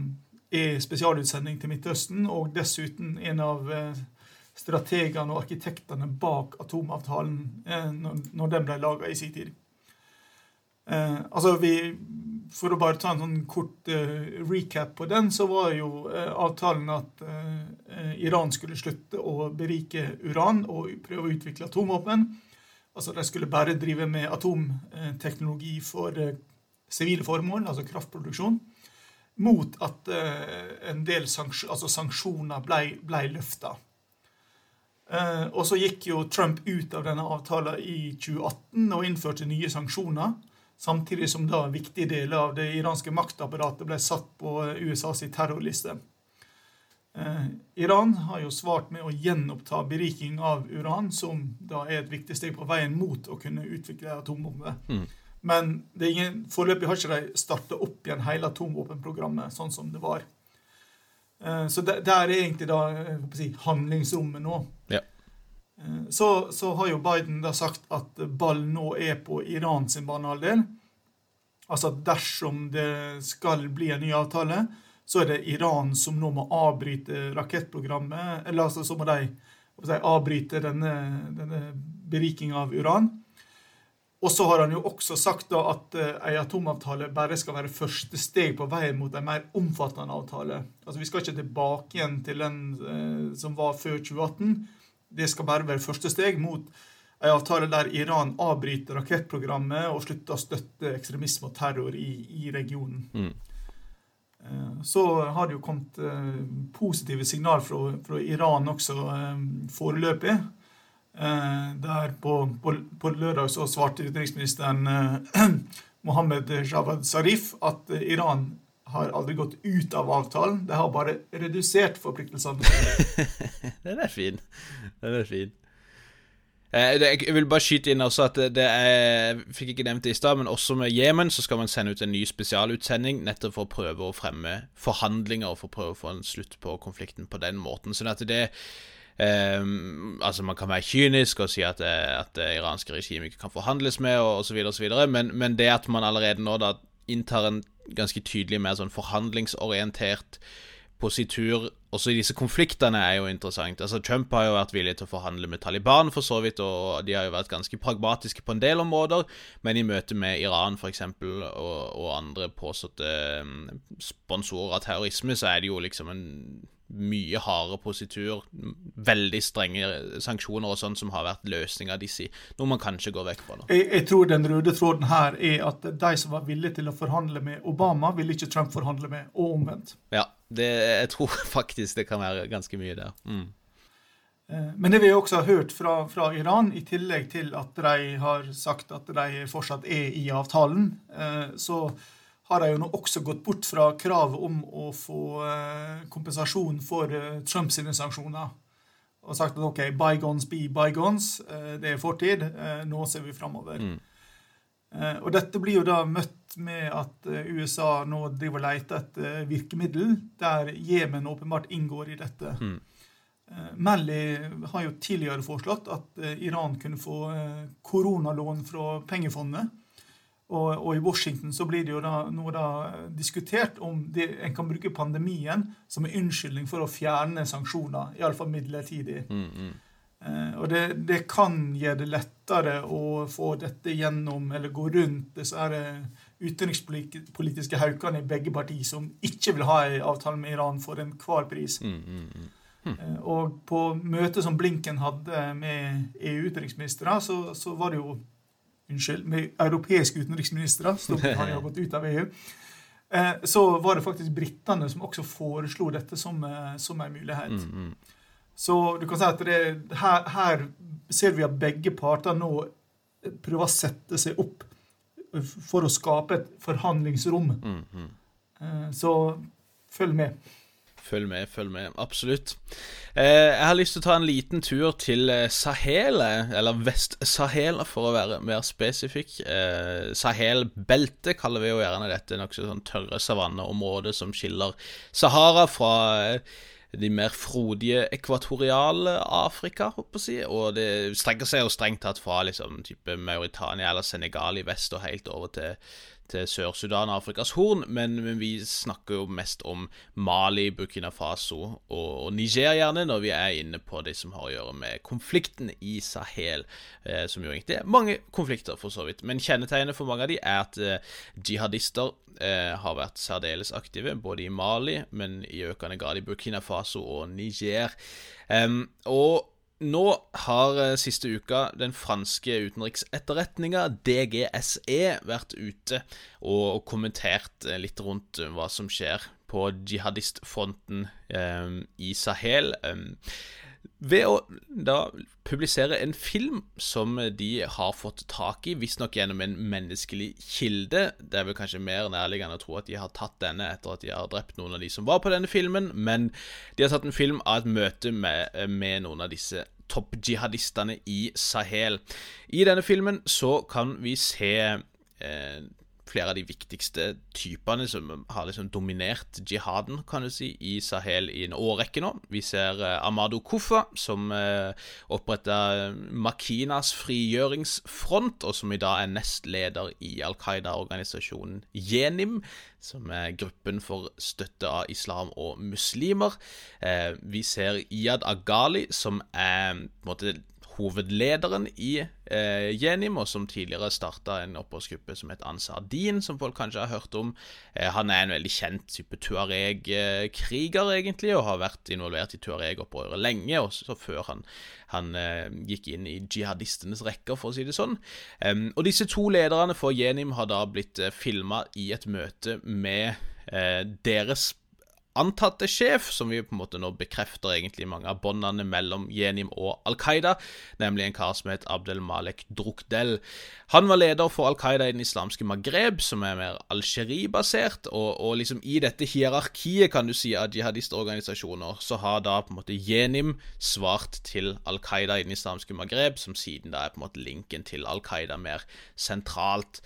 er spesialutsending til Midtøsten, og dessuten en av strategene og arkitektene bak atomavtalen eh, når, når, den ble laga i sin tid. Eh, altså vi, For å bare ta en sånn kort eh, recap på den, så var jo eh, avtalen at eh, Iran skulle slutte å berike uran og prøve å utvikle atomvåpen. Altså De skulle bare drive med atomteknologi for eh, sivile formål, altså kraftproduksjon mot at en del sanksjoner, altså sanksjoner ble, ble løfta. Eh, og så gikk jo Trump ut av denne avtalen i 2018 og innførte nye sanksjoner. Samtidig som da viktige deler av det iranske maktapparatet ble satt på USAs terrorliste. Eh, Iran har jo svart med å gjenoppta beriking av uran, som da er et viktig steg på veien mot å kunne utvikle atombomber. Mm. Men ingen, foreløpig har ikke de starta opp igjen hele atomvåpenprogrammet sånn som det var. Eh, så der, er egentlig da si, handlingsrommet nå. Ja. Så, så, har jo Biden da sagt at ballen nå er på Iran sin banehalvdel. Altså at dersom det skal bli en ny avtale, så er det Iran som nå må avbryte rakettprogrammet. Eller altså så må de si, avbryte denne, denne berikinga av uran. Og så har han jo også sagt da at ei en atomavtale bare skal være første steg på veien mot en mer omfattende avtale. Altså Vi skal ikke tilbake igjen til den eh, som var før 2018. Det skal bare være første steg mot en avtale der Iran avbryter rakettprogrammet og slutter å støtte ekstremisme og terror i, i regionen. Mm. Uh, så har det jo kommet positive signal fra, fra Iran også foreløpig. Eh, der på, på, på, lørdag så svarte utenriksministeren eh, Mohammed Javad Zarif at eh, Iran har aldri gått ut av avtalen. De har bare redusert forpliktelsene. Den er fin. Den er fin. Jeg vil bare skyte inn også at det er jeg Fikk ikke nevnt det i stad, men også med Jemen så skal man sende ut en ny spesialutsending nettopp for å prøve å fremme forhandlinger og for å prøve å få en slutt på konflikten på den måten. Sånn at det Um, altså Man kan være kynisk og si at, eh, at det iranske regimet ikke kan forhandles med, og osv., osv., men, men det at man allerede nå da inntar en ganske tydelig mer sånn forhandlingsorientert positur også i disse konfliktene, er jo interessant. Altså Trump har jo vært villig til å forhandle med Taliban, for så vidt, og de har jo vært ganske pragmatiske på en del områder, men i møte med Iran, f.eks., og, og andre påståtte ehm, sponsorer av terrorisme, så er det jo liksom en mye hardere positur, veldig strenge sanksjoner og sånn som har vært løsninga disse, noe man kanskje går vekk fra. Jeg, jeg, tror den røde tråden her er at de som var villige til å forhandle med Obama, ville ikke Trump forhandle med, og omvendt. Ja, det, jeg tror faktisk det kan være ganske mye der. Mm. Eh, men det vi også har hørt fra, fra, Iran, i tillegg til at de har sagt at de fortsatt er i avtalen, eh, så har de jo nå også gått bort fra kravet om å få eh, kompensasjon for eh, Trumps sanksjoner. Og sagt at OK, bygons be bygons. Eh, det er fortid. Nå ser vi framover. Mm. Og dette blir jo da møtt med at USA nå driver og leter etter virkemiddel, der Jemen åpenbart inngår i dette. Mm. Melly har jo tidligere foreslått at Iran kunne få koronalån fra pengefondet. Og, og, i Washington så blir det jo da, nå da diskutert om det, en kan bruke pandemien som en unnskyldning for å fjerne sanksjoner, iallfall midlertidig. Mm, mm. Eh, og det, det, kan gjøre det lettere å få dette gjennom, eller gå rundt disse eh, utenrikspolitiske haukene i begge partier som ikke vil ha en avtale med Iran for enhver pris. Mm, mm, mm. Hm. Eh, og på møtet som Blinken hadde med EU-utenriksministre, så, så var det jo unnskyld, med europeiske utenriksministre, Storbritannia har gått ut av EU, eh, så var det faktisk britene som også foreslo dette som, eh, som en mulighet. Mm, mm. Så du kan si at det, her, her, ser vi at begge parter nå prøver å sette seg opp for å skape et forhandlingsrom. Mm, mm. så følg med. Følg med, følg med. Absolutt. Eh, jeg har lyst til å ta en liten tur til Sahele Sahel, eller Vest-Sahel for å være mer spesifikk. Eh, Sahel-beltet kaller vi jo gjerne dette nokså sånn tørre savanneområdet som skiller Sahara fra eh, de mer frodige ekvatoriale Afrika, håper jeg. Og det strekker seg jo strengt tatt fra liksom, type Mauritania eller Senegal i vest og helt over til, til Sør-Sudan og Afrikas Horn, men, men, vi snakker jo mest om Mali, Burkina Faso og, og, Niger, gjerne, når vi er inne på det som har å gjøre med konflikten i Sahel, eh, som jo egentlig er mange konflikter, for så vidt. Men kjennetegnet for mange av de er at eh, jihadister eh, har vært særdeles aktive, både i Mali, men i økende grad i Burkina Faso og Niger. Og nå har eh, siste uka den franske utenriksetterretninga, DGSE, vært ute og kommentert eh, litt rundt eh, hva som skjer på jihadistfronten eh, i Sahel. Eh, ved å da publisere en film som de har fått tak i, visstnok gjennom en menneskelig kilde. Det er vel kanskje mer nærliggende å tro at de har tatt denne etter at de har drept noen av de som var på denne filmen, men de har tatt en film av et møte med, med noen av disse toppjihadistene i Sahel. I denne filmen så kan vi se eh, flere av de viktigste typene som har liksom dominert jihaden, kan du si, i Sahel i en årrekke nå. Vi ser eh, Amado Kufa, som eh, oppretta Makinas frigjøringsfront, og som i dag er nestleder i Al Qaida-organisasjonen Jenim, som er gruppen for støtte av islam og muslimer. Eh, vi ser Iyad Agali, som er på en måte hovedlederen i eh, Jenim, og som tidligere starta en opprørsgruppe som het Ansar Din, som folk kanskje har hørt om. Eh, han er en veldig kjent type tuareg-kriger, egentlig, og har vært involvert i tuareg-opprøret lenge, også før han, han eh, gikk inn i jihadistenes rekker, for å si det sånn. Og disse to lederne for Jenim har da blitt eh, filma i et møte med eh, deres antatte sjef, som vi på en måte nå bekrefter egentlig mange av båndene mellom Jenim og Al Qaida, nemlig en kar som het Abdel Malek Drukdel. Han var leder for Al Qaida i den islamske Maghreb, som er mer Algerie-basert, og, og, liksom i dette hierarkiet, kan du si, av jihadistorganisasjoner, så har da på en måte Jenim svart til Al Qaida i den islamske Maghreb, som siden da er på en måte linken til Al Qaida mer sentralt.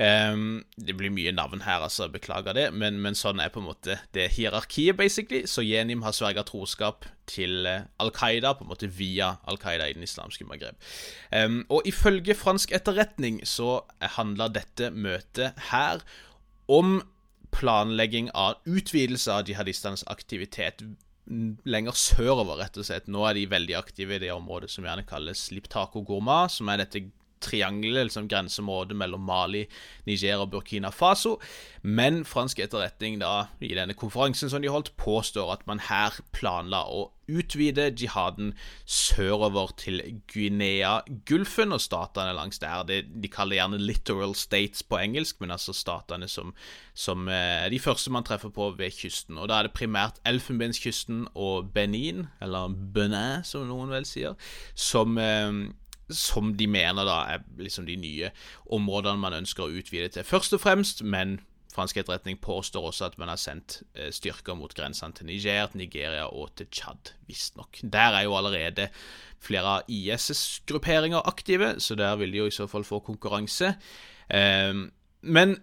Um, det blir mye navn her, altså, beklager det, men, men, sånn er på en måte det hierarkiet, basically. Så Jenim har sverga troskap til uh, Al Qaida, på en måte via Al Qaida i den islamske Maghreb. Um, og ifølge fransk etterretning så handler dette møtet her om planlegging av utvidelse av jihadistenes aktivitet lenger sørover, rett og slett. Nå er de veldig aktive i det området som gjerne kalles Liptako Gourma, som er dette triangelet, liksom grenseområdet mellom Mali, Niger og Burkina Faso. Men fransk etterretning da, i denne konferansen som de holdt, påstår at man her planla å utvide jihaden sørover til Guinea-Gulfen og statene langs der. De, de kaller gjerne 'littoral states' på engelsk, men altså statene som, som eh, de første man treffer på ved kysten. Og Da er det primært Elfenbenskysten og Benin, eller Benin, som noen vel sier, som eh, som de mener da er liksom de nye områdene man ønsker å utvide til, først og fremst. Men fransk etterretning påstår også at man har sendt eh, styrker mot grensene til Niger, Nigeria og til Tsjad, visstnok. Der er jo allerede flere av IS' grupperinger aktive, så der vil de jo i så fall få konkurranse. Ehm, men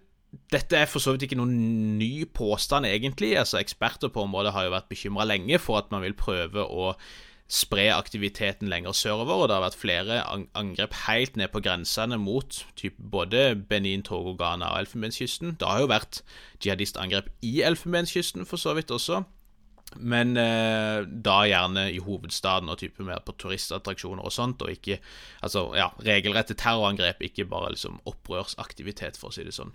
dette er for så vidt ikke noen ny påstand, egentlig. Altså Eksperter på området har jo vært bekymra lenge for at man vil prøve å spre aktiviteten lenger sørover, og det har vært flere angrep helt ned på grensene mot typ, både Benin, Togo, Ghana og Elfenbenskysten. Det har jo vært jihadistangrep i Elfenbenskysten for så vidt også. Men eh, da gjerne i hovedstaden og type mer på turistattraksjoner og sånt, og ikke altså, ja, regelrette terrorangrep, ikke bare liksom opprørsaktivitet, for å si det sånn.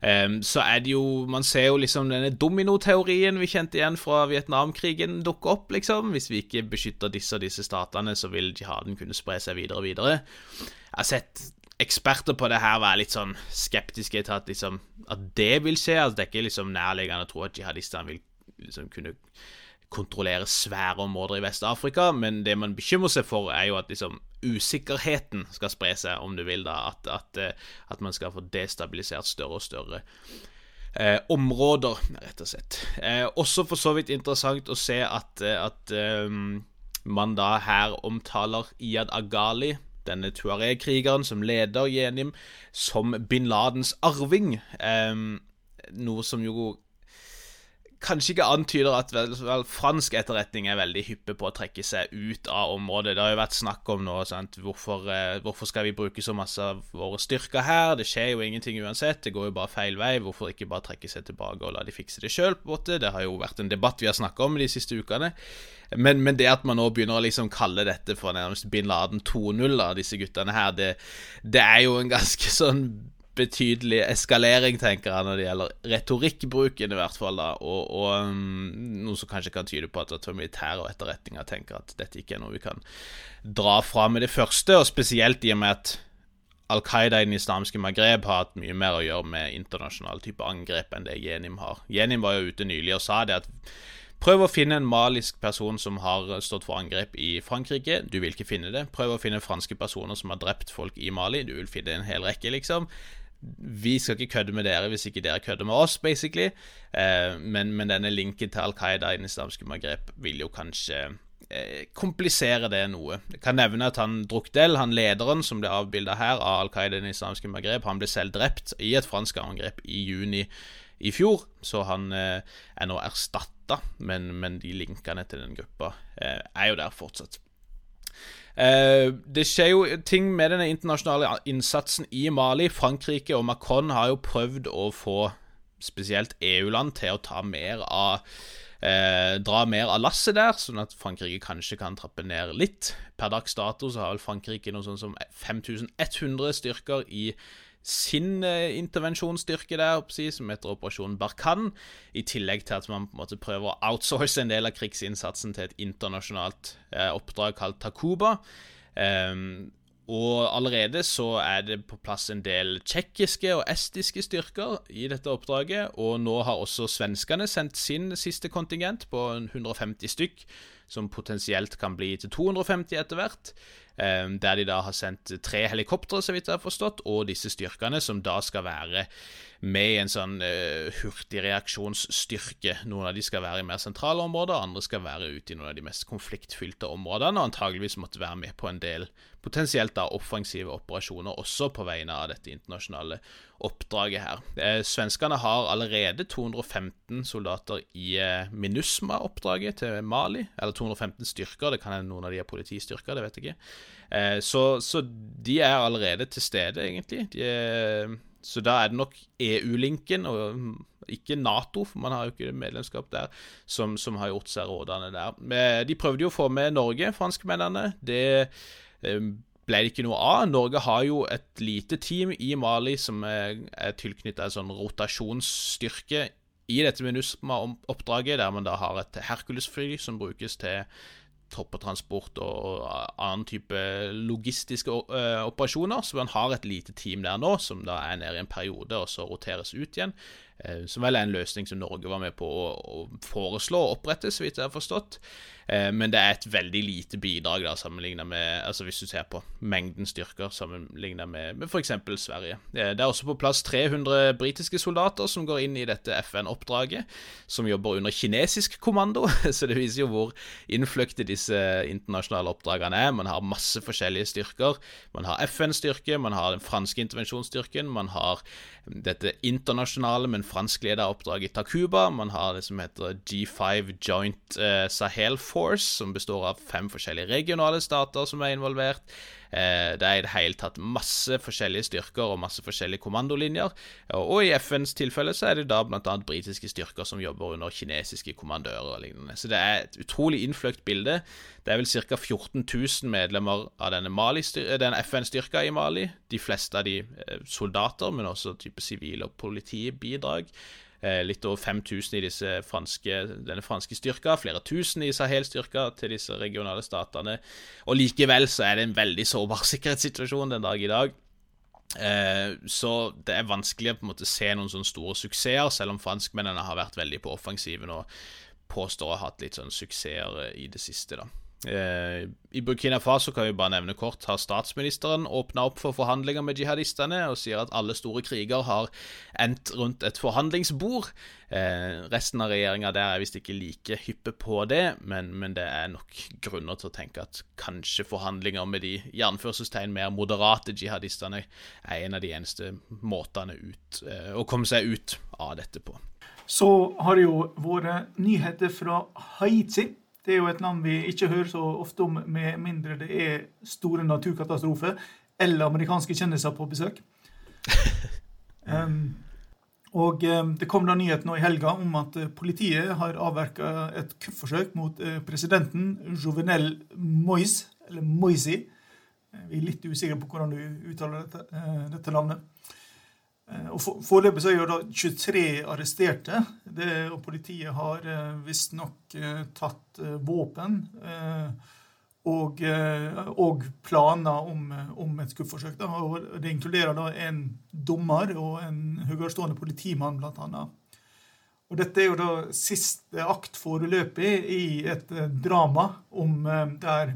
Um, så er det jo Man ser jo liksom denne dominoteorien vi kjente igjen fra Vietnamkrigen dukke opp, liksom. Hvis vi ikke beskytter disse og disse statene, så vil jihaden kunne spre seg videre og videre. Jeg har sett eksperter på det her være litt sånn skeptiske til at, liksom, at det vil skje. Altså, det er ikke liksom nærliggende å tro at jihadistene vil liksom kunne kontrollere svære områder i Vest-Afrika, men det man bekymrer seg for, er jo at liksom usikkerheten skal spre seg, om du vil, da. At, at, eh, at man skal få destabilisert større og større eh, områder, rett og slett. Eh, også for så vidt interessant å se at, eh, at um, man da her omtaler Iyad Agali, denne tuareg-krigeren som leder Jenim, som bin Ladens arving. Eh, noe som jo kanskje ikke antyder at vel, vel, fransk etterretning er veldig hyppe på å trekke seg ut av området. Det har jo vært snakk om nå? Hvorfor, eh, hvorfor, skal vi bruke så masse av våre styrker her? Det skjer jo ingenting uansett. Det går jo bare feil vei. Hvorfor ikke bare trekke seg tilbake og la de fikse det sjøl? Det har jo vært en debatt vi har snakka om de siste ukene. Men, men, det at man nå begynner å liksom kalle dette for nærmest bin Laden 2.0 av disse guttene her, det, det er jo en ganske sånn betydelig eskalering, tenker jeg, når det gjelder retorikkbruken, i hvert fall. da, Og, og um, noe som kanskje kan tyde på at, at militære og etterretninger tenker at dette ikke er noe vi kan dra fra med det første, og spesielt i og med at Al Qaida i den islamske Maghreb har hatt mye mer å gjøre med internasjonale type angrep enn det Jenim har. Jenim var jo ute nylig og sa det at Prøv å finne en malisk person som har stått for angrep i Frankrike. Du vil ikke finne det. Prøv å finne franske personer som har drept folk i Mali. Du vil finne en hel rekke, liksom vi skal ikke kødde med dere hvis ikke dere kødder med oss, basically. Eh, men, men, denne linken til Al Qaida i den islamske magrep vil jo kanskje komplisere det noe. Jeg kan nevne at han Drukdel, han lederen som ble avbilda her av Al Qaida i den islamske magrep, han ble selv drept i et fransk angrep i juni i fjor, så han eh, er nå erstatta, men, men, de linkene til den gruppa eh, er jo der fortsatt. Eh, det skjer jo ting med denne internasjonale innsatsen i Mali. Frankrike og Macron har jo prøvd å få spesielt EU-land til å ta mer av eh, dra mer av lasset der, sånn at Frankrike kanskje kan trappe ned litt. Per dags dato så har vel Frankrike noe sånn som 5100 styrker i sin intervensjonsstyrke der, som heter Operasjon Barkan, i tillegg til at man på en måte prøver å outsource en del av krigsinnsatsen til et internasjonalt eh, oppdrag kalt Takuba. Um, og allerede så er det på plass en del tsjekkiske og estiske styrker i dette oppdraget, og nå har også svenskene sendt sin siste kontingent på 150 stykk, som potensielt kan bli til 250 etter hvert. Ehm, der de da har sendt tre helikoptre, så vidt jeg har forstått, og disse styrkene, som da skal være med en sånn uh, hurtigreaksjonsstyrke. Noen av de skal være i mer sentrale områder, andre skal være ute i noen av de mest konfliktfylte områdene, og antageligvis måtte være med på en del potensielt da offensive operasjoner også på vegne av dette internasjonale oppdraget her. Eh, svenskene har allerede 215 soldater i eh, MINUSMA-oppdraget til Mali, eller 215 styrker, det kan hende noen av de er politistyrker, det vet jeg ikke. Eh, så, så, de er allerede til stede, egentlig. De Er, så da er det nok EU-linken, og mm, ikke Nato, for man har jo ikke medlemskap der, som, som har gjort seg rådende der. De prøvde jo å få med Norge, franskmennene. Det Ehm, ble det ikke noe av. Norge har jo et lite team i Mali som er, er tilknyttet en sånn rotasjonsstyrke i dette MINUSMA-oppdraget, der man da har et Hercules-fly som brukes til troppetransport og, annen type logistiske operasjoner. Så man har et lite team der nå, som da er nede i en periode, og så roteres ut igjen. Som vel er en løsning som Norge var med på å, å foreslå å opprette, så vidt jeg har forstått. Eh, men det er et veldig lite bidrag da, sammenlignet med altså hvis du ser på mengden styrker sammenlignet med, med f.eks. Sverige. Eh, det er også på plass 300 britiske soldater som går inn i dette FN-oppdraget, som jobber under kinesisk kommando, så det viser jo hvor innfløkte disse internasjonale oppdragene er. Man har masse forskjellige styrker. Man har FN-styrke, man har den franske intervensjonsstyrken, man har dette internasjonale, men franskledede oppdraget i Takuba. Man har det som heter G5 Joint eh, Sahel Force, som består av fem forskjellige regionale stater som er involvert. Eh, det er i det hele tatt masse forskjellige styrker og masse forskjellige kommandolinjer. Og i FNs tilfelle så er det da bl.a. britiske styrker som jobber under kinesiske kommandører og lignende. Så det er et utrolig innfløkt bilde. Det er vel ca. 14 000 medlemmer av denne, denne FN-styrka i Mali. De fleste av de eh, soldater, men også type sivile og politibidrag. Eh, litt over 5000 i franske, denne franske styrka, flere tusen i Sahel-styrka til disse regionale statene. Og likevel så er det en veldig sårbar sikkerhetssituasjon den dag i dag. Eh, så det er vanskelig å på en måte se noen sånne store suksesser, selv om franskmennene har vært veldig på offensiven og påstår å ha hatt litt sånn suksesser i det siste. da. Eh, I Burkina Faso kan vi bare nevne kort, har statsministeren åpna opp for forhandlinger med jihadistene og sier at alle store kriger har endt rundt et forhandlingsbord. Eh, resten av regjeringa der er visst ikke like hyppe på det, men, men, det er nok grunner til å tenke at kanskje forhandlinger med de i mer moderate jihadistene er en av de eneste måtene ut, eh, å komme seg ut av dette på. Så har det jo vært nyheter fra Haiti. Det er jo et land vi ikke hører så ofte om, med mindre det er store naturkatastrofer eller amerikanske kjendiser på besøk. um, og Det kom da nyhet nå i helga om at uh, politiet har avverka et kuppforsøk mot uh, presidenten Jovenel Moise, eller Moisi. Vi er litt usikre på hvordan du uttaler dette, dette navnet. Eh, og Foreløpig er det 23 arresterte. Det, og Politiet har eh, visstnok eh, tatt våpen og, og, planer om, om et kuppforsøk. Det inkluderer da en dommer og en høyerestående politimann, blant annet. Og dette er jo da siste akt foreløpig i et drama om der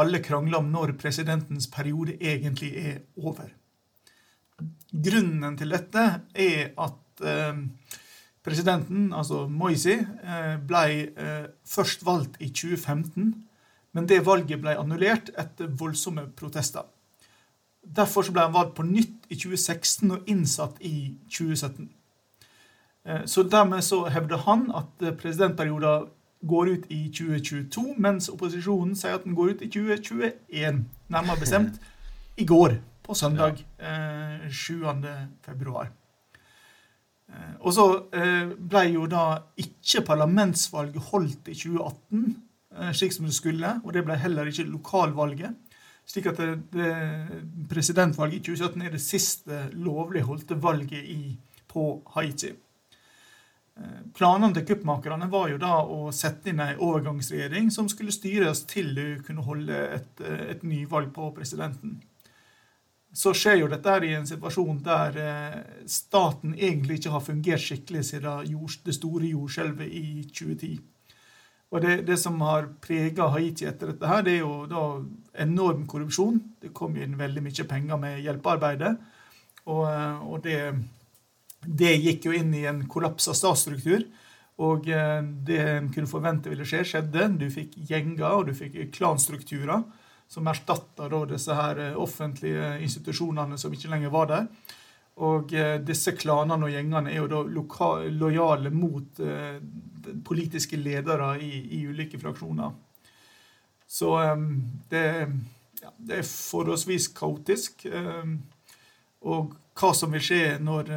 alle krangler om når presidentens periode egentlig er over. Grunnen til dette er at eh, presidenten, altså Moisi, eh, ble eh, først valgt i 2015. Men det valget ble annullert etter voldsomme protester. Derfor ble han valgt på nytt i 2016 og innsatt i 2017. Eh, så dermed så hevder han at presidentperioden går ut i 2022, mens opposisjonen sier at den går ut i 2021. Nærmere bestemt i går, på søndag eh, 7. februar. Eh, og så eh, ble jo da ikke parlamentsvalget holdt i 2018, eh, slik som det skulle. Og det ble heller ikke lokalvalget. Slik at det, det, presidentvalget i 2017 er det siste lovlig holdte valget i, på Haiti. Planene til kuppmakerne var jo da å sette inn ei overgangsregjering som skulle styres til du kunne holde et, et nyvalg på presidenten så skjer jo dette her i en situasjon der eh, staten egentlig ikke har fungert skikkelig siden det store jordskjelvet i 2010. Og det, det som har prega Haiti etter dette, her, det er jo da enorm korrupsjon. Det kom inn veldig mye penger med hjelpearbeidet. Og, eh, og det, det, gikk jo inn i en kollapsa statsstruktur. Og eh, det en kunne forvente ville skje, skjedde. Du fikk gjenger, og du fikk klanstrukturer som erstatta disse her eh, offentlige institusjonene som ikke lenger var der. Og eh, disse klanene og gjengene er jo da lojale mot eh, politiske ledere i, i ulike fraksjoner. Så det, ja, det, er forholdsvis kaotisk. og hva som vil skje når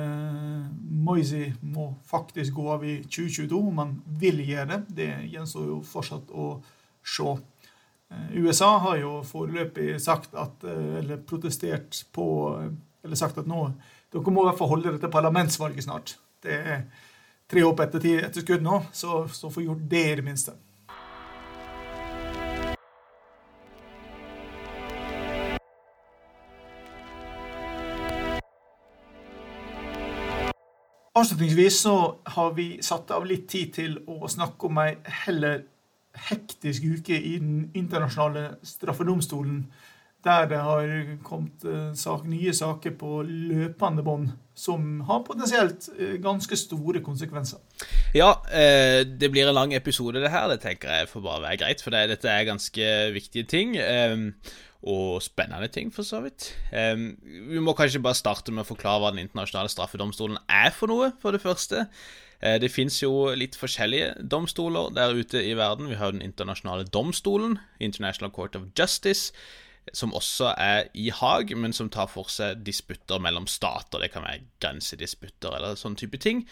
Moisey må faktisk gå av i 2022, om han vil gjøre det, det gjenstår jo fortsatt å se. Eh, USA har jo foreløpig sagt at, eh, eller protestert på Eller sagt at nå dere må i hvert fall holde dette parlamentsvalget snart. Det er tre opp etter, etter skudd nå, så, så få gjort det i det minste. Avslutningsvis så har vi satt av litt tid til å snakke om ei heller hektisk uke i Den internasjonale straffedomstolen, der det har kommet eh, sak, nye saker på løpende bånd som har potensielt eh, ganske store konsekvenser. Ja, eh, det blir en lang episode, det her. Det tenker jeg får bare være greit, for dette er ganske viktige ting. og spennende ting, for så vidt. vi må kanskje bare starte med å forklare hva Den internasjonale straffedomstolen er for noe, for det første. Eh, det fins jo litt forskjellige domstoler der ute i verden. Vi har Den internasjonale domstolen, International Court of Justice, som også er i Haag, men som tar for seg disputter mellom stater. Det kan være grensedisputter eller sånn type ting.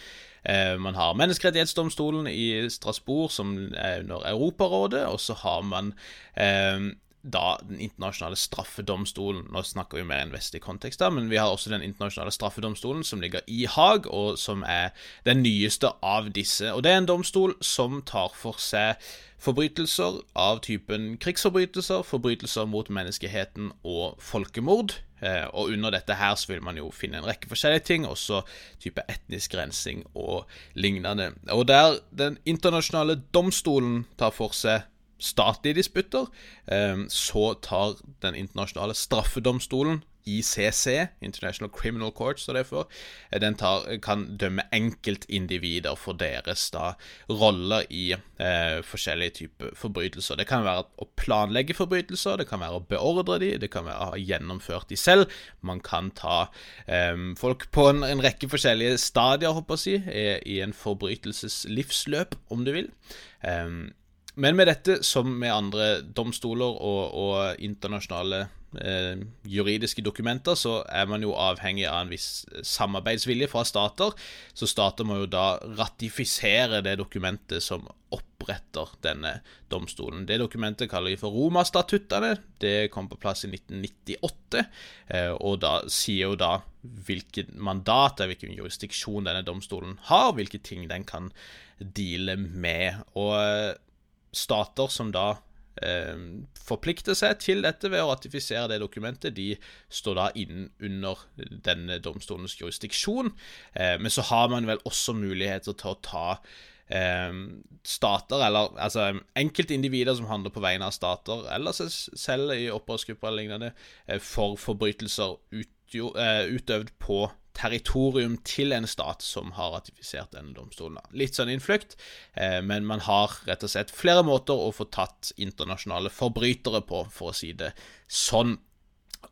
Eh, man har Menneskerettighetsdomstolen i Strasbourg, som er under Europarådet, og så har man eh, da Den internasjonale straffedomstolen. Nå snakker vi mer i en vestlig kontekst, da, men vi har også Den internasjonale straffedomstolen, som ligger i Haag, og som er den nyeste av disse. Og Det er en domstol som tar for seg forbrytelser av typen krigsforbrytelser, forbrytelser mot menneskeheten og folkemord. Eh, og under dette her så vil man jo finne en rekke forskjellige ting, også type etnisk rensing og lignende. Og der Den internasjonale domstolen tar for seg statlige disputter, ehm, så tar Den internasjonale straffedomstolen, ICC, International Criminal Court, står det for, eh, den tar, kan dømme enkeltindivider for deres da, roller i eh, forskjellige typer forbrytelser. Det kan være å planlegge forbrytelser, det kan være å beordre de, det kan være å ha gjennomført de selv. Man kan ta eh, folk på en, en, rekke forskjellige stadier, håper jeg i, i en forbrytelses livsløp, om du vil. Um, men med dette, som med andre domstoler og, og internasjonale eh, juridiske dokumenter, så er man jo avhengig av en viss samarbeidsvilje fra stater. Så stater må jo da ratifisere det dokumentet som oppretter denne domstolen. Det dokumentet kaller vi for Roma-statuttene. Det kom på plass i 1998, eh, og da sier jo da hvilket mandat, hvilken jurisdiksjon denne domstolen har, hvilke ting den kan deale med. Og stater som da eh, forplikter seg til dette ved å ratifisere det dokumentet, de står da inn under denne domstolens jurisdiksjon. Eh, men så har man vel også muligheter til å ta eh, stater, eller altså enkeltindivider som handler på vegne av stater, eller seg selv i opprørsgrupper eller lignende, eh, for forbrytelser utjo, eh, utøvd på territorium til en stat som har ratifisert denne domstolen. Litt sånn innflukt, eh, men man har rett og slett flere måter å få tatt internasjonale forbrytere på, for å si det sånn.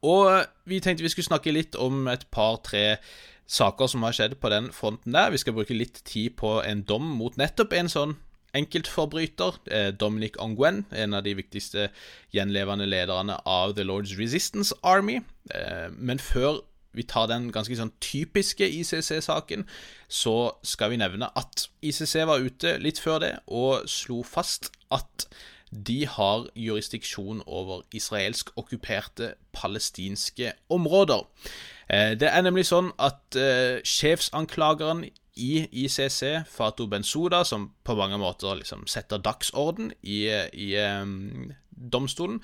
Og vi tenkte vi skulle snakke litt om et par-tre saker som har skjedd på den fronten der. Vi skal bruke litt tid på en dom mot nettopp en sånn enkeltforbryter, eh, Dominic Ongwen, en av de viktigste gjenlevende lederne av The Lord's Resistance Army. Eh, men før vi tar den ganske sånn typiske ICC-saken, så skal vi nevne at ICC var ute litt før det og slo fast at de har jurisdiksjon over israelsk okkuperte palestinske områder. Eh, det er nemlig sånn at sjefsanklageren i ICC, Fato Bensouda, som på mange måter liksom setter dagsorden i, i um, domstolen.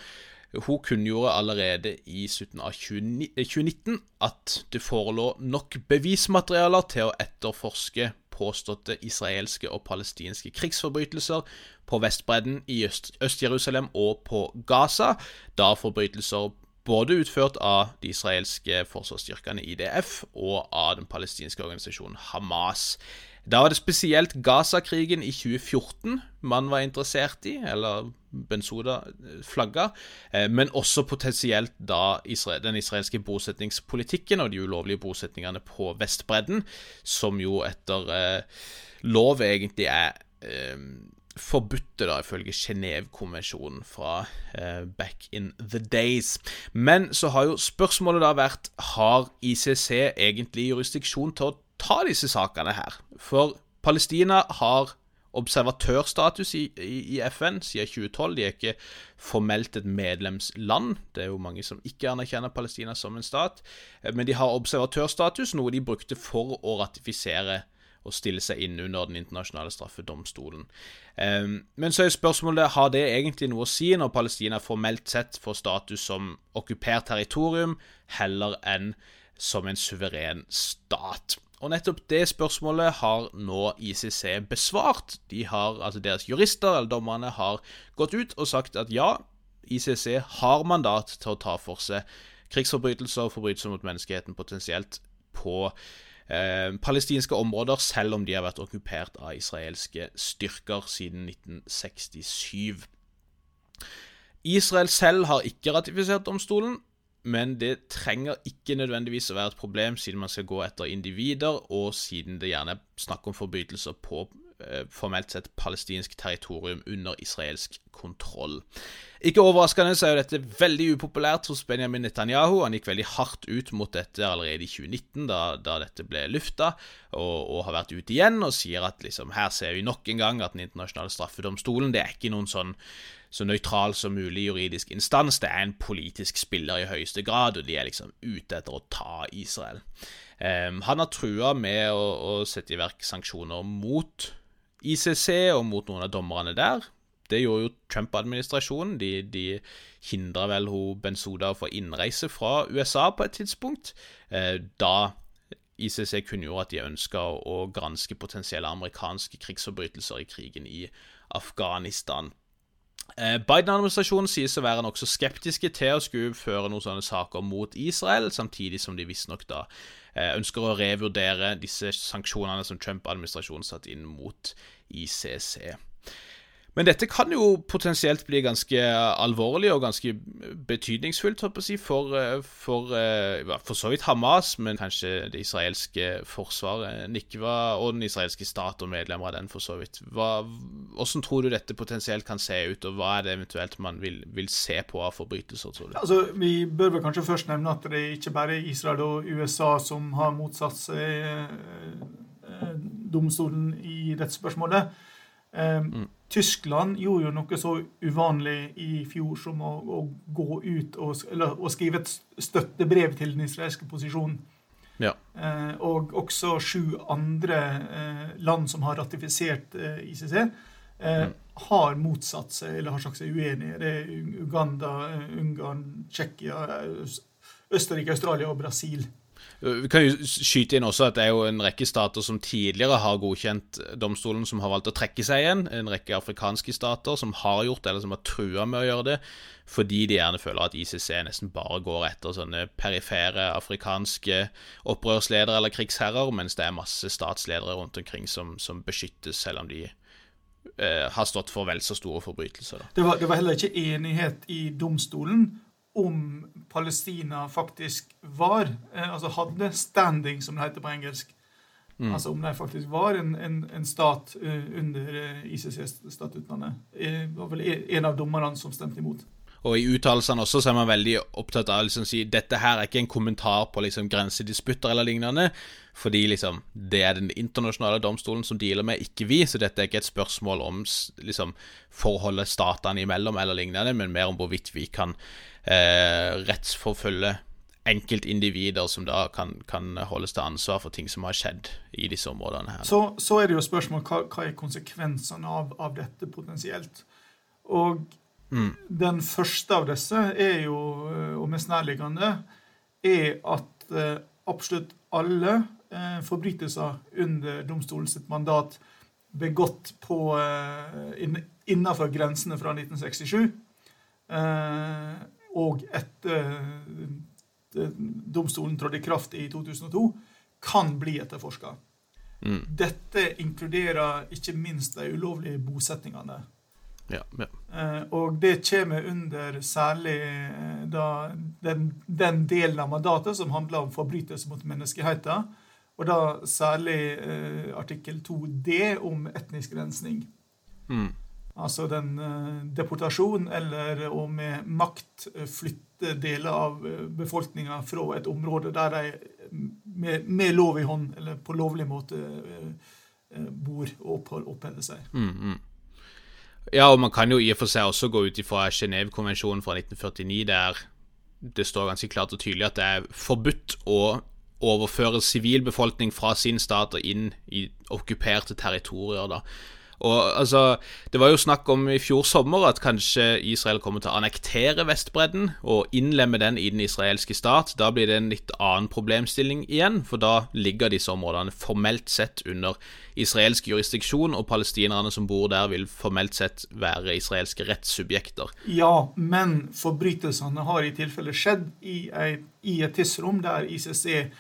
Hun kunngjorde allerede i slutten av 2019 at det forelå nok bevismaterialer til å etterforske påståtte israelske og palestinske krigsforbrytelser på Vestbredden, i Øst-Jerusalem og på Gaza, da forbrytelser både utført av de israelske forsvarsstyrkene IDF og av den palestinske organisasjonen Hamas. Da var det spesielt Gaza-krigen i 2014 man var interessert i, eller Bensoda flagga, eh, men også potensielt da den israelske bosetningspolitikken og de ulovlige bosetningene på Vestbredden, som jo etter eh, lov egentlig er eh, forbudte, da, ifølge Genévekonvensjonen fra eh, back in the days. Men så har jo spørsmålet da vært har ICC egentlig jurisdiksjon til å ta disse sakene her? For Palestina har observatørstatus i, i, i, FN siden 2012. De er ikke formelt et medlemsland. Det er jo mange som ikke anerkjenner Palestina som en stat. Eh, men de har observatørstatus, noe de brukte for å ratifisere og stille seg inn under Den internasjonale straffedomstolen. Um, men så er spørsmålet har det egentlig noe å si når Palestina formelt sett får status som okkupert territorium, heller enn som en suveren stat. Og nettopp det spørsmålet har nå ICC besvart. De har, altså Deres jurister, eller dommerne, har gått ut og sagt at ja, ICC har mandat til å ta for seg krigsforbrytelser og forbrytelser mot menneskeheten potensielt på eh, palestinske områder, selv om de har vært okkupert av israelske styrker siden 1967. Israel selv har ikke ratifisert domstolen, men det trenger ikke nødvendigvis å være et problem, siden man skal gå etter individer, og siden det gjerne er snakk om forbrytelser på Eh, formelt sett palestinsk territorium under israelsk kontroll. Ikke overraskende så er jo dette veldig upopulært hos Benjamin Netanyahu. Han gikk veldig hardt ut mot dette allerede i 2019, da, da dette ble lufta, og, og, har vært ute igjen og sier at liksom, her ser vi nok en gang at Den internasjonale straffedomstolen det er ikke noen sånn så nøytral som mulig juridisk instans. Det er en politisk spiller i høyeste grad, og de er liksom ute etter å ta Israel. Um, han har trua med å, å sette i verk sanksjoner mot ICC og mot noen av dommerne der. Det gjorde jo Trump-administrasjonen. De, de hindra vel hun Bensoda for innreise fra USA på et tidspunkt, eh, da ICC kunngjorde at de ønska å granske potensielle amerikanske krigsforbrytelser i krigen i Afghanistan. Eh, Biden-administrasjonen sies å være nokså skeptiske til å skulle føre noen sånne saker mot Israel, samtidig som de visstnok da Eh, ønsker å revurdere disse sanksjonene som Trump-administrasjonen satte inn mot ICC. Men dette kan jo potensielt bli ganske alvorlig og ganske betydningsfullt si, for, eh, for, eh, for, så vidt Hamas, men kanskje det israelske forsvaret, Nikva og den israelske stat og medlemmer av den, for så vidt. Hva, hvordan tror du dette potensielt kan se ut, og hva er det eventuelt man vil, vil se på av forbrytelser, tror du? Altså, vi bør vel kanskje først nevne at det er ikke bare Israel og USA som har motsatt seg eh, domstolen i dette spørsmålet. mm. Tyskland gjorde jo noe så uvanlig i fjor som å, å gå ut og, eller, å skrive et støttebrev til den israelske posisjonen. Ja. Eh, og også sju andre eh, land som har ratifisert eh, ICC, eh, mm. har motsatt seg eller har sagt seg uenige. Det er Uganda, eh, Ungarn, Tsjekkia, Østerrike, Australia og Brasil. Vi kan jo skyte inn også at det er jo en rekke stater som tidligere har godkjent domstolen, som har valgt å trekke seg igjen. En rekke afrikanske stater som har gjort det, eller som har trua med å gjøre det, fordi de gjerne føler at ICC nesten bare går etter sånne perifere afrikanske opprørsledere eller krigsherrer, mens det er masse statsledere rundt omkring som, som beskyttes, selv om de eh, har stått for vel så store forbrytelser. Det var, det var heller ikke enighet i domstolen om Palestina faktisk var eh, Altså hadde standing, som det heter på engelsk. Mm. Altså om de faktisk var en, en, en stat uh, under eh, ICC-statutene. Det var vel en av dommerne som stemte imot. Og i uttalelsene også så er man veldig opptatt av å liksom, si dette her er ikke en kommentar på liksom, grensedisputter eller lignende, fordi liksom, det er den internasjonale domstolen som dealer med, ikke vi. Så dette er ikke et spørsmål om liksom, forholdet statene imellom eller lignende, men mer om hvorvidt vi kan eh, rettsforfølge enkeltindivider som da kan, kan, holdes til ansvar for ting som har skjedd i disse områdene. her. Så, så er det jo spørsmål hva, hva er konsekvensene av, av dette potensielt. Og mm. den første av disse er jo, og mest nærliggende, er at eh, absolutt alle forbrytelser under domstolens mandat begått på, eh, innenfor grensene fra 1967 eh, og etter eh, domstolen trådte i kraft i 2002, kan bli etterforska. Mm. Dette inkluderer ikke minst de ulovlige bosettingene. Ja, ja. Eh, og det kommer under særlig eh, den, den, delen av mandatet som handler om forbrytelser mot menneskeheten. Og da særlig eh, artikkel 2d om etnisk rensning. Mm. Altså den eh, deportasjon, eller å med makt uh, flytte deler av uh, befolkninga fra et område der de med, med, lov i hånd, eller på lovlig måte, bor og oppholder seg. Mm, mm. Ja, og man kan jo i og for seg også gå ut ifra Genévekonvensjonen fra 1949, der det står ganske klart og tydelig at det er forbudt å overføre sivilbefolkning fra sin stat og inn i okkuperte territorier. da. Og altså, Det var jo snakk om i fjor sommer at kanskje Israel kommer til å annektere Vestbredden og innlemme den i den israelske stat. Da blir det en litt annen problemstilling igjen, for da ligger disse områdene formelt sett under israelsk jurisdiksjon, og palestinerne som bor der, vil formelt sett være israelske rettssubjekter. Ja, men forbrytelsene har i tilfelle skjedd i et, i et tidsrom der ICC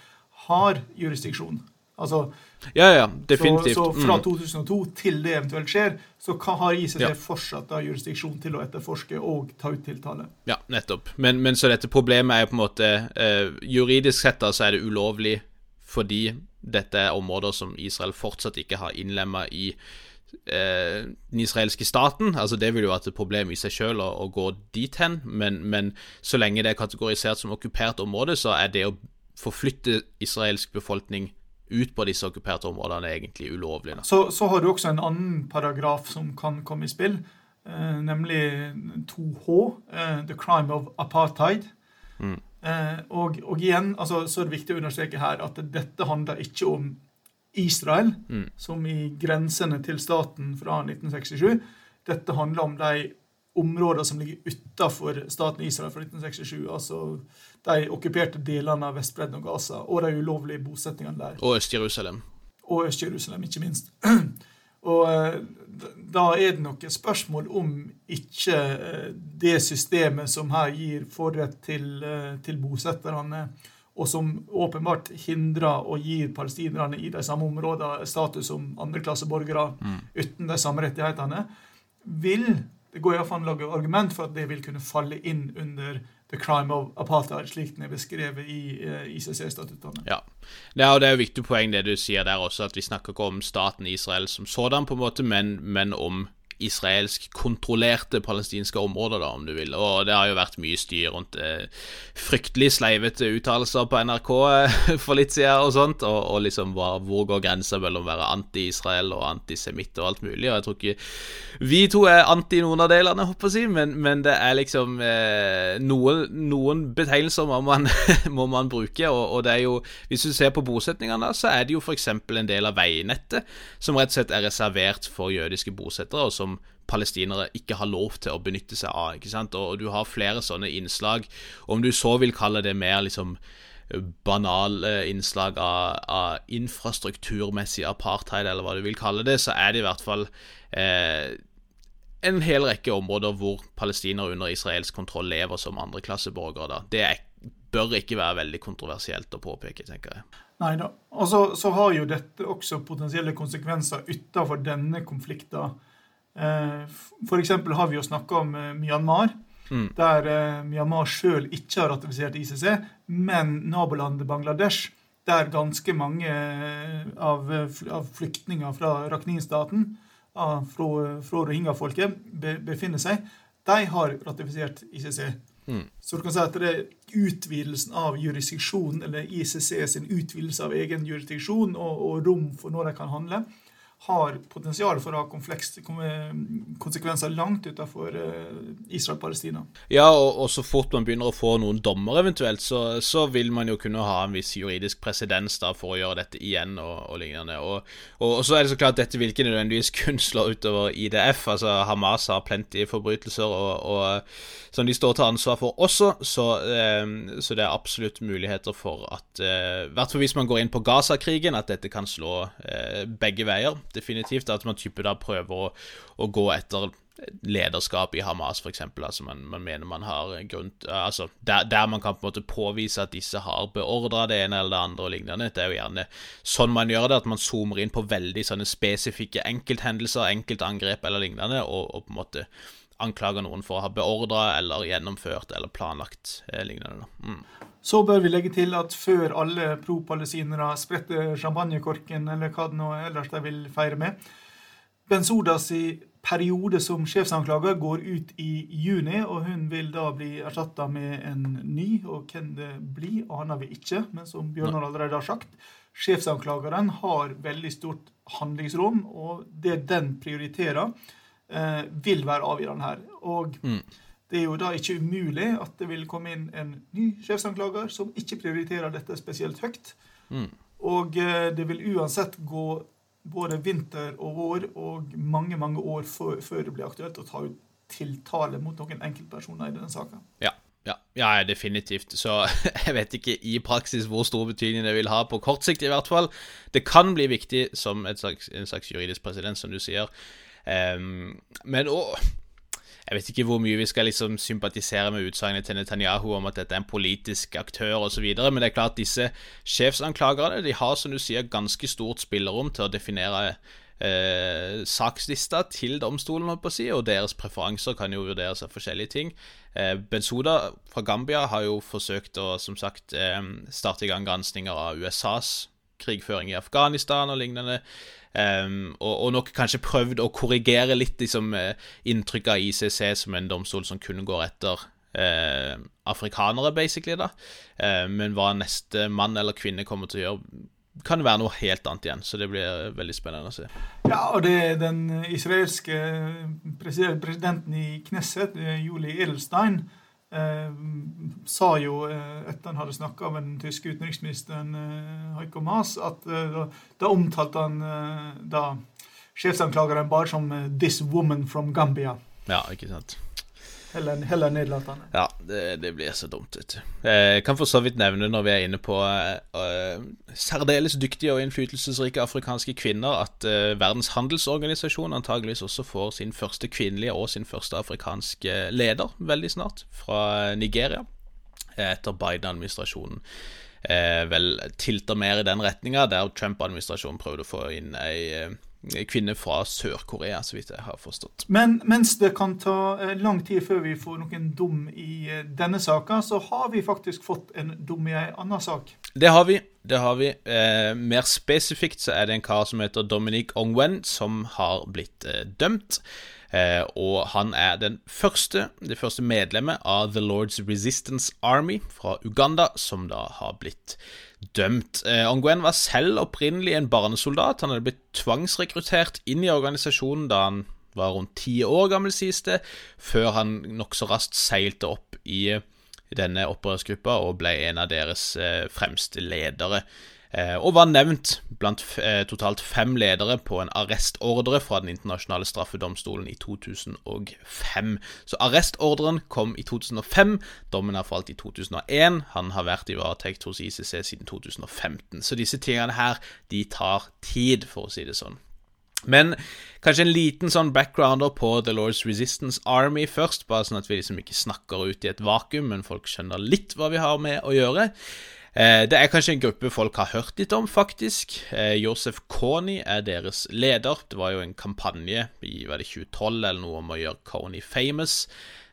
har jurisdiksjon. Altså, ja, ja, definitivt. Så, så fra 2002 mm. til det eventuelt skjer, så har ICC ja. fortsatt da jurisdiksjon til å etterforske og ta ut tiltale. Ja, nettopp. Men, men så dette problemet er på en måte eh, Juridisk sett da, så er det ulovlig fordi dette er områder som Israel fortsatt ikke har innlemma i eh, den israelske staten. Altså Det vil jo være et problem i seg sjøl å, å, gå dit hen, men, men så lenge det er kategorisert som okkupert område, så er det å forflytte israelsk befolkning ut på disse okkuperte områdene er egentlig ulovlig. Så, så, har du også en annen paragraf som kan komme i spill, eh, nemlig 2H, eh, the crime of apartheid. Mm. Eh, og, og, igjen altså, så er det viktig å understreke her at dette handler ikke om Israel, mm. som i grensene til staten fra 1967. Dette handler om de områder som ligger utafor staten Israel fra 1967. Altså de okkuperte delene av Vestbredden og Gaza, og de ulovlige bosettingene der. Og Øst-Jerusalem. Og Øst-Jerusalem, ikke minst. og eh, da er det nok et spørsmål om ikke eh, det systemet som her gir forrett til, eh, til bosetterne, og som åpenbart hindrer og gir palestinerne i de samme områdene status som andreklasseborgere mm. uten de samme rettighetene, vil det går iallfall an å lage argument for at det vil kunne falle inn under the crime of apartheid, slik den er beskrevet i eh, ICC-statuttene. Ja. Det er, det er jo viktig poeng det du sier der også, at vi snakker ikke om staten Israel som sådan, på en måte, men, men om israelsk kontrollerte palestinske områder, da, om du vil. Og det har jo vært mye styr rundt eh, fryktelig sleivete uttalelser på NRK eh, for litt siden og sånt, og, og liksom hva, hvor går grensa mellom å være anti-Israel og antisemitt og alt mulig. Og jeg tror ikke vi to er anti noen av delene, håper jeg å si, men, men det er liksom eh, noen, noen, betegnelser må man, må man bruke, og, og, det er jo Hvis du ser på bosetningene, så er det jo f.eks. en del av veinettet som rett og slett er reservert for jødiske bosettere. og som palestinere ikke har lov til å benytte seg av. ikke sant? Og, du har flere sånne innslag. Om du så vil kalle det mer liksom banale innslag av, av, infrastrukturmessig apartheid, eller hva du vil kalle det, så er det i hvert fall eh, en hel rekke områder hvor palestinere under israelsk kontroll lever som andreklasseborgere. Det bør ikke være veldig kontroversielt å påpeke, tenker jeg. Nei da. Og så, så, har jo dette også potensielle konsekvenser utenfor denne konflikten. Eh, F.eks. har vi jo snakka om eh, Myanmar. Mm. Der eh, Myanmar sjøl ikke har ratifisert ICC, men nabolandet Bangladesh, der ganske mange av, av flyktninger fra Rakhnin-staten, fra, fra rohingya-folket, be, befinner seg, de har ratifisert ICC. Mm. Så du kan si at det er utvidelsen av jurisdiksjonen, eller ICC sin utvidelse av egen jurisdiksjon og, og rom for når de kan handle, har potensial for å ha konsekvenser langt utenfor eh, Israel-Palestina. Ja, og, og, så fort man begynner å få noen dommer eventuelt, så, så, vil man jo kunne ha en viss juridisk presedens for å gjøre dette igjen og, og lignende. Og, og, så er det så klart at dette vil ikke nødvendigvis kun slå utover IDF. altså Hamas har plenty forbrytelser og, som de står til ansvar for også, så, eh, så det er absolutt muligheter for at eh, hvert fall hvis man går inn på Gaza-krigen, at dette kan slå eh, begge veier definitivt. At man type da prøver å, å gå etter lederskap i Hamas, f.eks. Altså man, man, mener man har grunn altså der, der, man kan på en måte påvise at disse har beordra det ene eller det andre og lignende. Det er jo gjerne sånn man gjør det, at man zoomer inn på veldig sånne spesifikke enkelthendelser, enkeltangrep eller lignende, og, og, på en måte anklager noen for å ha beordra eller gjennomført eller planlagt eh, lignende. Mm. Så bør vi legge til at før alle pro-palestinere spretter champagnekorken, eller hva det nå ellers de vil feire med Benzoudas periode som sjefsanklager går ut i juni, og hun vil da bli erstatta med en ny. Og hvem det blir, aner vi ikke, men som Bjørnar allerede har sagt, sjefsanklageren har veldig stort handlingsrom, og det den prioriterer, eh, vil være avgjørende her. Og mm. Det er jo da ikke umulig at det vil komme inn en ny sjefsanklager som ikke prioriterer dette spesielt høyt. Mm. Og eh, det vil uansett gå både vinter og vår og mange mange år før, før det blir aktuelt å ta ut tiltale mot noen enkeltpersoner i denne saka. Ja. Ja, ja, definitivt. Så jeg vet ikke i praksis hvor stor betydning det vil ha, på kort sikt i hvert fall. Det kan bli viktig som slags, en slags juridisk president, som du sier. Um, men òg jeg vet ikke hvor mye vi skal liksom sympatisere med utsagnet til Netanyahu om at dette er en politisk aktør osv., men det er klart disse sjefsanklagerne de har som du sier, ganske stort spillerom til å definere eh, sakslista til domstolen, på å si, og deres preferanser kan jo vurderes av forskjellige ting. Eh, Bensoda fra Gambia har jo forsøkt å som sagt eh, starte i gang granskinger av USAs krigføring i Afghanistan og lignende. Um, og, og, nok kanskje prøvd å korrigere litt liksom, eh, inntrykket av ICC som en domstol som kun går etter uh, afrikanere, basically, da. Uh, men hva neste mann eller kvinne kommer til å gjøre, kan være noe helt annet igjen. Så det blir veldig spennende å se. Ja, og det er den israelske presidenten i Knesset, Julie Edelstein, Eh, sa jo eh, etter han hadde snakka med den tyske utenriksministeren eh, Heiko Maas, at da, da omtalte han da sjefsanklageren bare som 'this woman from Gambia'. Ja, ikke sant. Heller, heller nedlatende. Ja, det, det, blir så dumt, vet du. Jeg kan for så vidt nevne, når vi er inne på uh, særdeles dyktige og innflytelsesrike afrikanske kvinner, at uh, Verdens handelsorganisasjon antageligvis også får sin første kvinnelige og sin første afrikanske leder veldig snart, fra Nigeria, etter Biden-administrasjonen. Uh, vel tilter mer i den retninga, der Trump-administrasjonen prøvde å få inn ei kvinne fra Sør-Korea, så vidt jeg har forstått. Men mens det kan ta eh, lang tid før vi får noen dom i eh, denne saka, så har vi faktisk fått en dom i ei anna sak. Det har vi. det har vi. Eh, mer spesifikt så er det en kar som heter Dominic Ongwen, som har blitt eh, dømt. Eh, og han er den første, det første medlemmet av The Lords Resistance Army fra Uganda, som da har blitt dømt. Eh, Ongwen var selv opprinnelig en barnesoldat. Han hadde blitt tvangsrekruttert inn i organisasjonen da han var rundt ti år gammel, sies det, før han nokså raskt seilte opp i denne opprørsgruppa og ble en av deres eh, fremste ledere. Eh, og var nevnt blant eh, totalt fem ledere på en arrestordre fra Den internasjonale straffedomstolen i 2005. Så arrestordren kom i 2005, dommen er falt i 2001. Han har vært i varetekt hos ICC siden 2015. Så disse tingene her, de tar tid, for å si det sånn. Men kanskje en liten sånn backgrounder på The Lord's Resistance Army først, bare sånn at vi liksom ikke snakker ut i et vakuum, men folk skjønner litt hva vi har med å gjøre. Eh, det er kanskje en gruppe folk har hørt litt om, faktisk. Josef Joseph Kony er deres leder. Det var jo en kampanje i var det 2012 eller noe om å gjøre Kony famous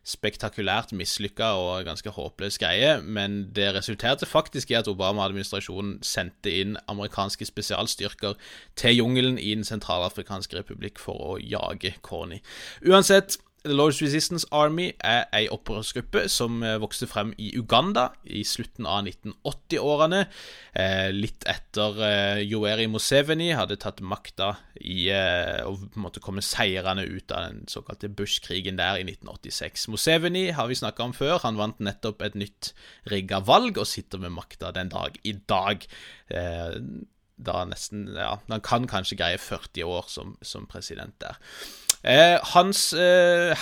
spektakulært mislykka og ganske håpløs greie, men det resulterte faktisk i at Obama-administrasjonen sendte inn amerikanske spesialstyrker til jungelen i Den sentralafrikanske republikk for å jage Kony. Uansett, The Lord's Resistance Army er ei opprørsgruppe som eh, vokste frem i Uganda i slutten av 1980-årene. Eh, litt etter eh, Yoweri Museveni hadde tatt makta i, eh, og måtte komme seirende ut av den såkalte Bush-krigen der i 1986. Museveni har vi snakka om før. Han vant nettopp et nytt rigga valg og sitter med makta den dag i dag. Eh, da nesten Ja, han kan kanskje greie 40 år som, som president der. Eh, hans eh,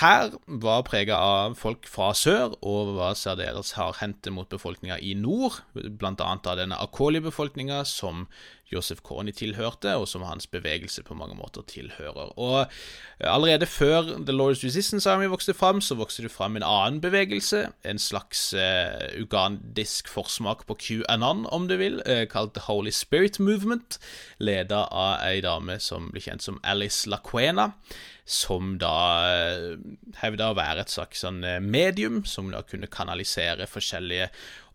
var prega av folk fra sør, og var særdeles hardhendte mot befolkninga i nord, bl.a. av denne Akoli-befolkninga som Josef Kony tilhørte, og som hans bevegelse på mange måter tilhører. Og Allerede før The Lord's Resistance Army vokste fram, så vokste det fram en annen bevegelse, en slags uh, ugandisk forsmak på QAnon, om du vil, uh, kalt The Holy Spirit Movement, leda av ei dame som ble kjent som Alice Laquena som da hevda å være et slags sånn medium, som da kunne kanalisere forskjellige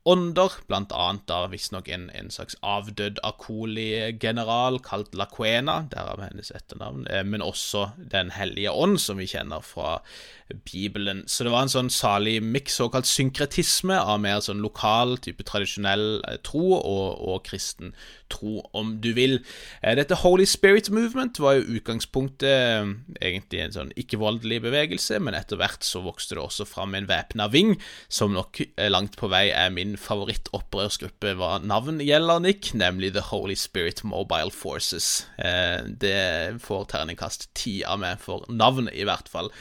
ånder, blant annet da visstnok en, en slags avdød Akoli-general kalt Laquena, derav hennes etternavn, eh, men også Den hellige ånd, som vi kjenner fra Bibelen. Så det var en sånn salig miks, såkalt synkretisme, av mer sånn lokal, type tradisjonell eh, tro og, og, kristen tro, om du vil. Eh, dette Holy Spirit Movement var jo utgangspunktet egentlig en sånn ikke-voldelig bevegelse, men etter hvert så vokste det også fram en væpna ving, som nok langt på vei er min favorittopprørsgruppe hva navn gjelder, Nick, nemlig The Holy Spirit Mobile Forces. Det får terningkast ti av meg for navn, i hvert fall.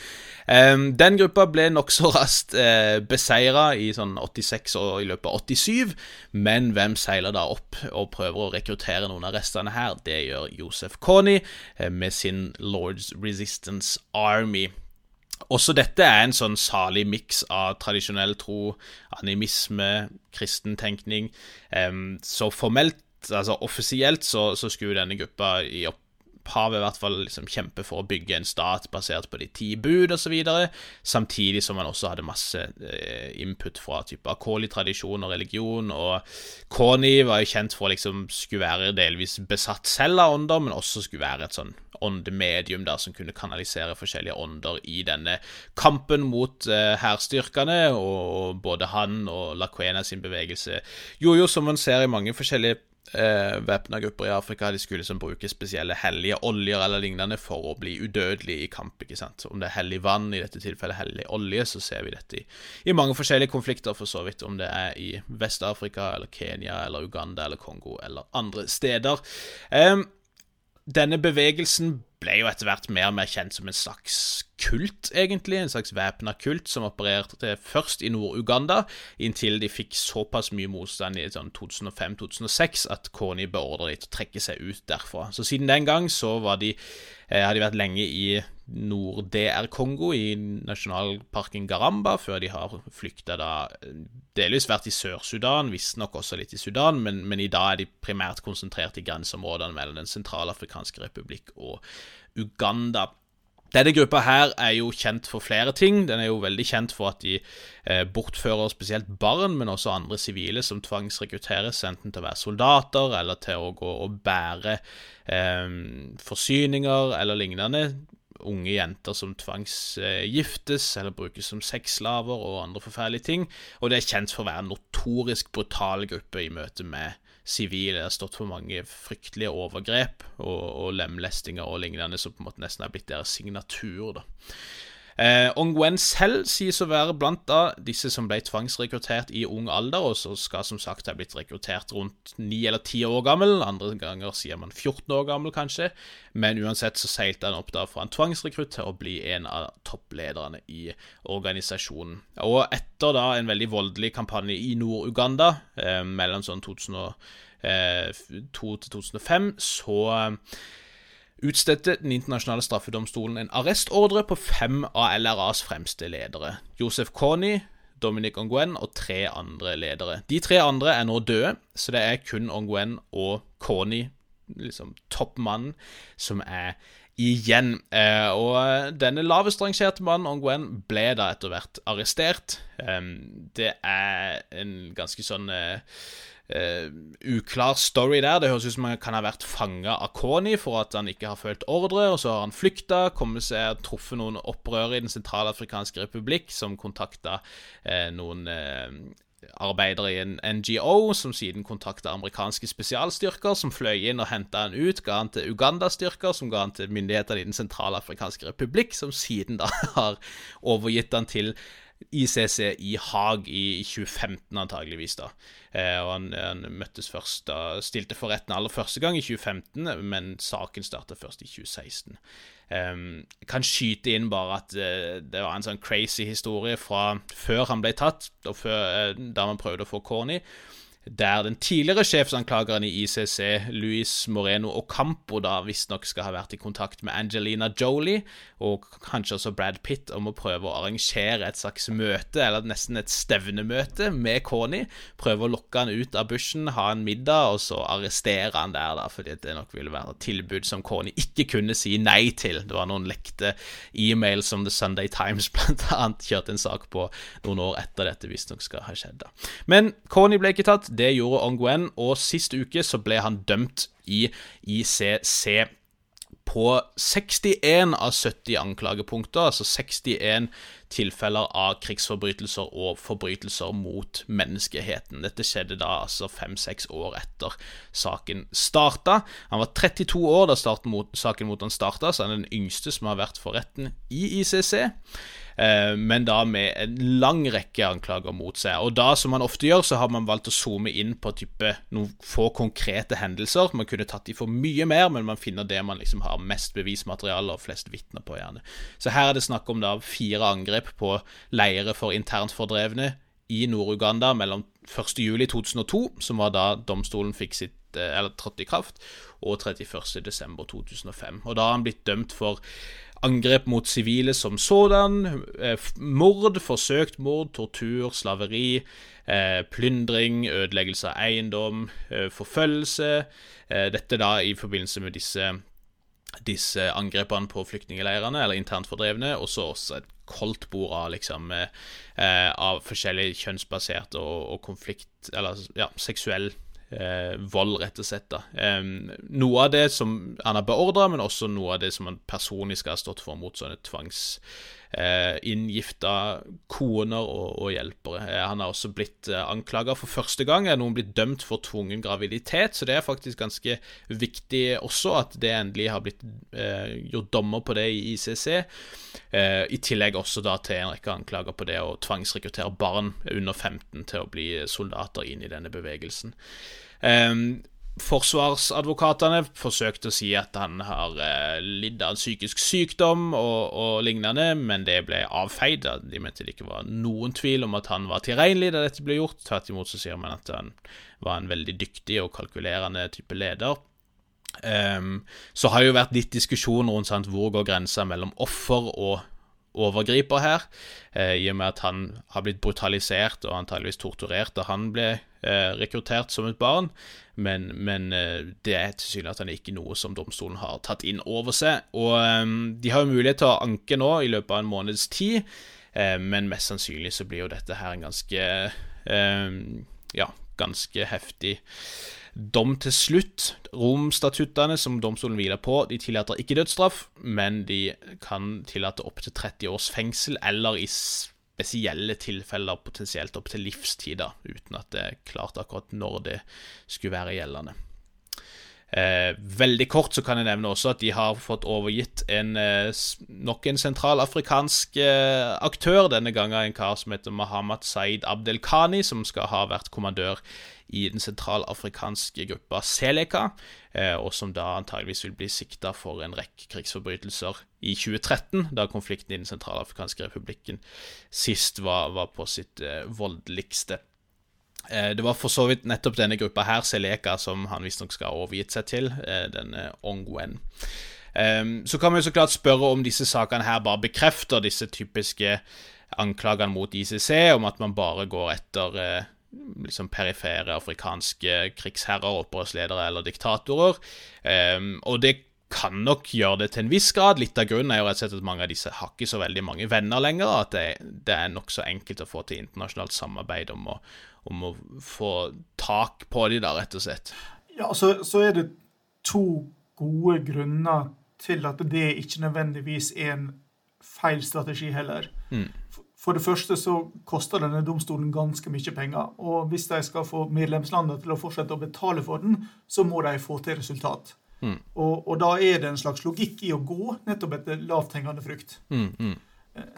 Eh, den gruppa ble nokså raskt eh, beseira i sånn 86 og i løpet av 87, men hvem seiler da opp og prøver å rekruttere noen av restene her? Det gjør Josef Kony eh, med sin Lords Resistance Army. Også dette er en sånn salig miks av tradisjonell tro, animisme, kristen tenkning. Um, så formelt, altså offisielt, så, så skulle denne gruppa i opp har i hvert fall liksom kjempe for å bygge en stat basert på de ti bud osv., samtidig som han også hadde masse eh, input fra type Akoli-tradisjon og religion. Og Koni var jo kjent for å liksom skulle være delvis besatt selv av ånder, men også skulle være et sånn åndemedium der som kunne kanalisere forskjellige ånder i denne kampen mot eh, hærstyrkene, og både han og Laquena sin bevegelse gjorde jo, som man ser i mange forskjellige eh, væpna grupper i Afrika de skulle liksom bruke spesielle hellige oljer eller lignende for å bli udødelig i kamp. ikke sant? Om det er hellig vann, i dette tilfellet hellig olje, så ser vi dette i, i mange forskjellige konflikter, for så vidt. Om det er i Vest-Afrika eller Kenya eller Uganda eller Kongo eller andre steder. Eh, denne bevegelsen ble jo etter hvert mer og mer kjent som en slags kult, egentlig. En slags væpna kult som opererte først i Nord-Uganda, inntil de fikk såpass mye motstand i sånn 2005-2006 at Kony beordret dem til å trekke seg ut derfra. Så siden den gang så de, eh, har de vært lenge i Nord-DR Kongo, i nasjonalparken Garamba, før de har flykta da delvis vært i Sør-Sudan, visstnok også litt i Sudan, men, men, i dag er de primært konsentrert i grenseområdene mellom Den sentralafrikanske republikk og Uganda. Denne gruppa her er jo kjent for flere ting. Den er jo veldig kjent for at de eh, bortfører spesielt barn, men også andre sivile som tvangsrekrutteres, enten til å være soldater eller til å gå og bære eh, forsyninger eller lignende. Unge jenter som tvangsgiftes eller brukes som sexslaver og andre forferdelige ting. Og det er kjent for å være en notorisk brutal gruppe i møte med sivile. Det har stått for mange fryktelige overgrep og, og lemlestinger og lignende som på en måte nesten er blitt deres signatur. da. Eh, Ongwen selv sies å være blant da disse som ble tvangsrekruttert i ung alder, og så skal som sagt ha blitt rekruttert rundt 9 eller 10 år gammel. Andre ganger sier man 14 år gammel, kanskje. Men uansett så seilte han opp da fra en tvangsrekrutt til å bli en av topplederne i organisasjonen. Og etter da en veldig voldelig kampanje i Nord-Uganda eh, mellom sånn 2002 til 2005, så utstedte Den internasjonale straffedomstolen en arrestordre på fem av LRAs fremste ledere. Josef Kony, Dominic Ongwen og tre andre ledere. De tre andre er nå døde, så det er kun Ongwen og Kony, liksom toppmannen, som er igjen. Eh, og denne lavest rangerte mannen, Ongwen, ble da etter hvert arrestert. det er en ganske sånn eh, uh, uklar story der. Det høres ut som han kan ha vært fanga av Kony for at han ikke har følt ordre, og så har han flykta, kommet seg truffet noen opprørere i Den sentralafrikanske republikk som kontakta uh, noen uh, arbeidere i en NGO, som siden kontakta amerikanske spesialstyrker, som fløy inn og henta han ut, ga han til Uganda-styrker, som ga han til myndighetene i Den sentralafrikanske republikk, som siden da har overgitt han til ICC i Haag i 2015, antageligvis. da. Eh, og han, han, møttes først da, stilte for retten aller første gang i 2015, men saken starta først i 2016. Eh, kan skyte inn bare at eh, det var en sånn crazy historie fra før han ble tatt, og før, uh, da man prøvde å få Corny der den tidligere sjefsanklageren i ICC, Luis Moreno Ocampo, da visstnok skal ha vært i kontakt med Angelina Jolie og kanskje også Brad Pitt om å prøve å arrangere et slags møte, eller nesten et stevnemøte, med Connie. Prøve å lokke han ut av bushen, ha en middag, og så arrestere han der, da, fordi det nok ville være et tilbud som Connie ikke kunne si nei til. Det var noen lekte e-mail som The Sunday Times blant annet kjørte en sak på noen år etter dette visstnok skal ha skjedd. da. Men Connie ble ikke tatt. Det gjorde Ongwen, og sist uke så ble han dømt i ICC på 61 av 70 anklagepunkter, altså 61 tilfeller av krigsforbrytelser og forbrytelser mot menneskeheten. Dette skjedde da altså fem-seks år etter saken starta. Han var 32 år da mot, saken mot han starta, så han er den yngste som har vært for retten i ICC. Eh, men da med en lang rekke anklager mot seg. Og da, som man ofte gjør, så har man valgt å zoome inn på type noen få konkrete hendelser. Man kunne tatt de for mye mer, men man finner det man liksom har mest bevismateriale og flest vitner på, gjerne. Så her er det snakk om da fire angrep på leire for internt fordrevne i Nord-Uganda mellom 1.7.2002, som var da domstolen fikk sitt eh, eller trådte i kraft, og 31.12.2005. Og Da har han blitt dømt for angrep mot sivile som sådan, eh, mord, forsøkt mord, tortur, slaveri, eh, plyndring, ødeleggelse av eiendom, forfølgelse. Dette da i forbindelse med disse disse angrepene på flyktningleirene, eller internt fordrevne, og så også et koldtbord av liksom eh, av forskjellig kjønnsbasert og, og, konflikt Eller ja, seksuell eh, vold, rett og slett. da. Eh, noe av det som han har beordra, men også noe av det som han personlig skal ha stått for mot sånne tvangs eh, koner og, og hjelpere. Eh, han har også blitt eh, anklaga for første gang. Er noen blitt dømt for tvungen graviditet, så det er faktisk ganske viktig også at det endelig har blitt eh, gjort dommer på det i ICC. Eh, I tillegg også da til en rekke anklager på det å tvangsrekruttere barn under 15 til å bli soldater inn i denne bevegelsen. Um, Forsvarsadvokatene forsøkte å si at han har eh, lidd av psykisk sykdom og, og, lignende, men det ble avfeid. De mente det ikke var noen tvil om at han var tilregnelig da dette ble gjort. Tvert imot så sier man at han var en veldig dyktig og kalkulerende type leder. Um, så har jo vært litt diskusjon rundt sant, hvor går grensa mellom offer og overgriper her, eh, i og med at han har blitt brutalisert og antageligvis torturert da han ble rekruttert som et barn. Men, men eh, det er tilsynelatende ikke noe som domstolen har tatt inn over seg. Og eh, de har jo mulighet til å anke nå i løpet av en måneds tid, eh, men mest sannsynlig så blir jo dette her en ganske eh, Ja, ganske heftig dom til slutt. Romstatuttene som domstolen hviler på, de tillater ikke dødsstraff, men de kan tillate opptil 30 års fengsel, eller i spesielle tilfeller potensielt opptil livstid, da, uten at det er klart akkurat når det skulle være gjeldende. Eh, veldig kort så kan jeg nevne også at de har fått overgitt en, eh, nok en sentralafrikansk eh, aktør, denne gangen en kar som heter Mahamad Saeed Abdelkhani, som skal ha vært kommandør i den sentralafrikanske gruppa Seleka, eh, og som da antageligvis vil bli sikta for en rekke krigsforbrytelser i 2013, da konflikten i Den sentralafrikanske republikken sist var, var på sitt eh, voldeligste. Eh, det var for så vidt nettopp denne gruppa her, Seleka, som han visstnok skal ha overgitt seg til, denne Ongwen. Så kan vi jo så klart spørre om disse sakene her bare bekrefter disse typiske anklagene mot ICC, om at man bare går etter liksom perifere afrikanske krigsherrer, opprørsledere eller diktatorer. Um, og det kan nok gjøre det til en viss grad. Litt av grunnen er jo rett og slett at mange av disse har ikke så veldig mange venner lenger. At det, det er nokså enkelt å få til internasjonalt samarbeid om å, om å få tak på de da, rett og slett. Ja, så, så er det to gode grunner til at det ikke nødvendigvis er en feil strategi heller. Mm. For det første så koster denne domstolen ganske mye penger. Og hvis de skal få medlemslandene til å fortsette å betale for den, så må de få til resultat. Mm. Og, og, da er det en slags logikk i å gå nettopp etter lavthengende frukt. Mm, mm.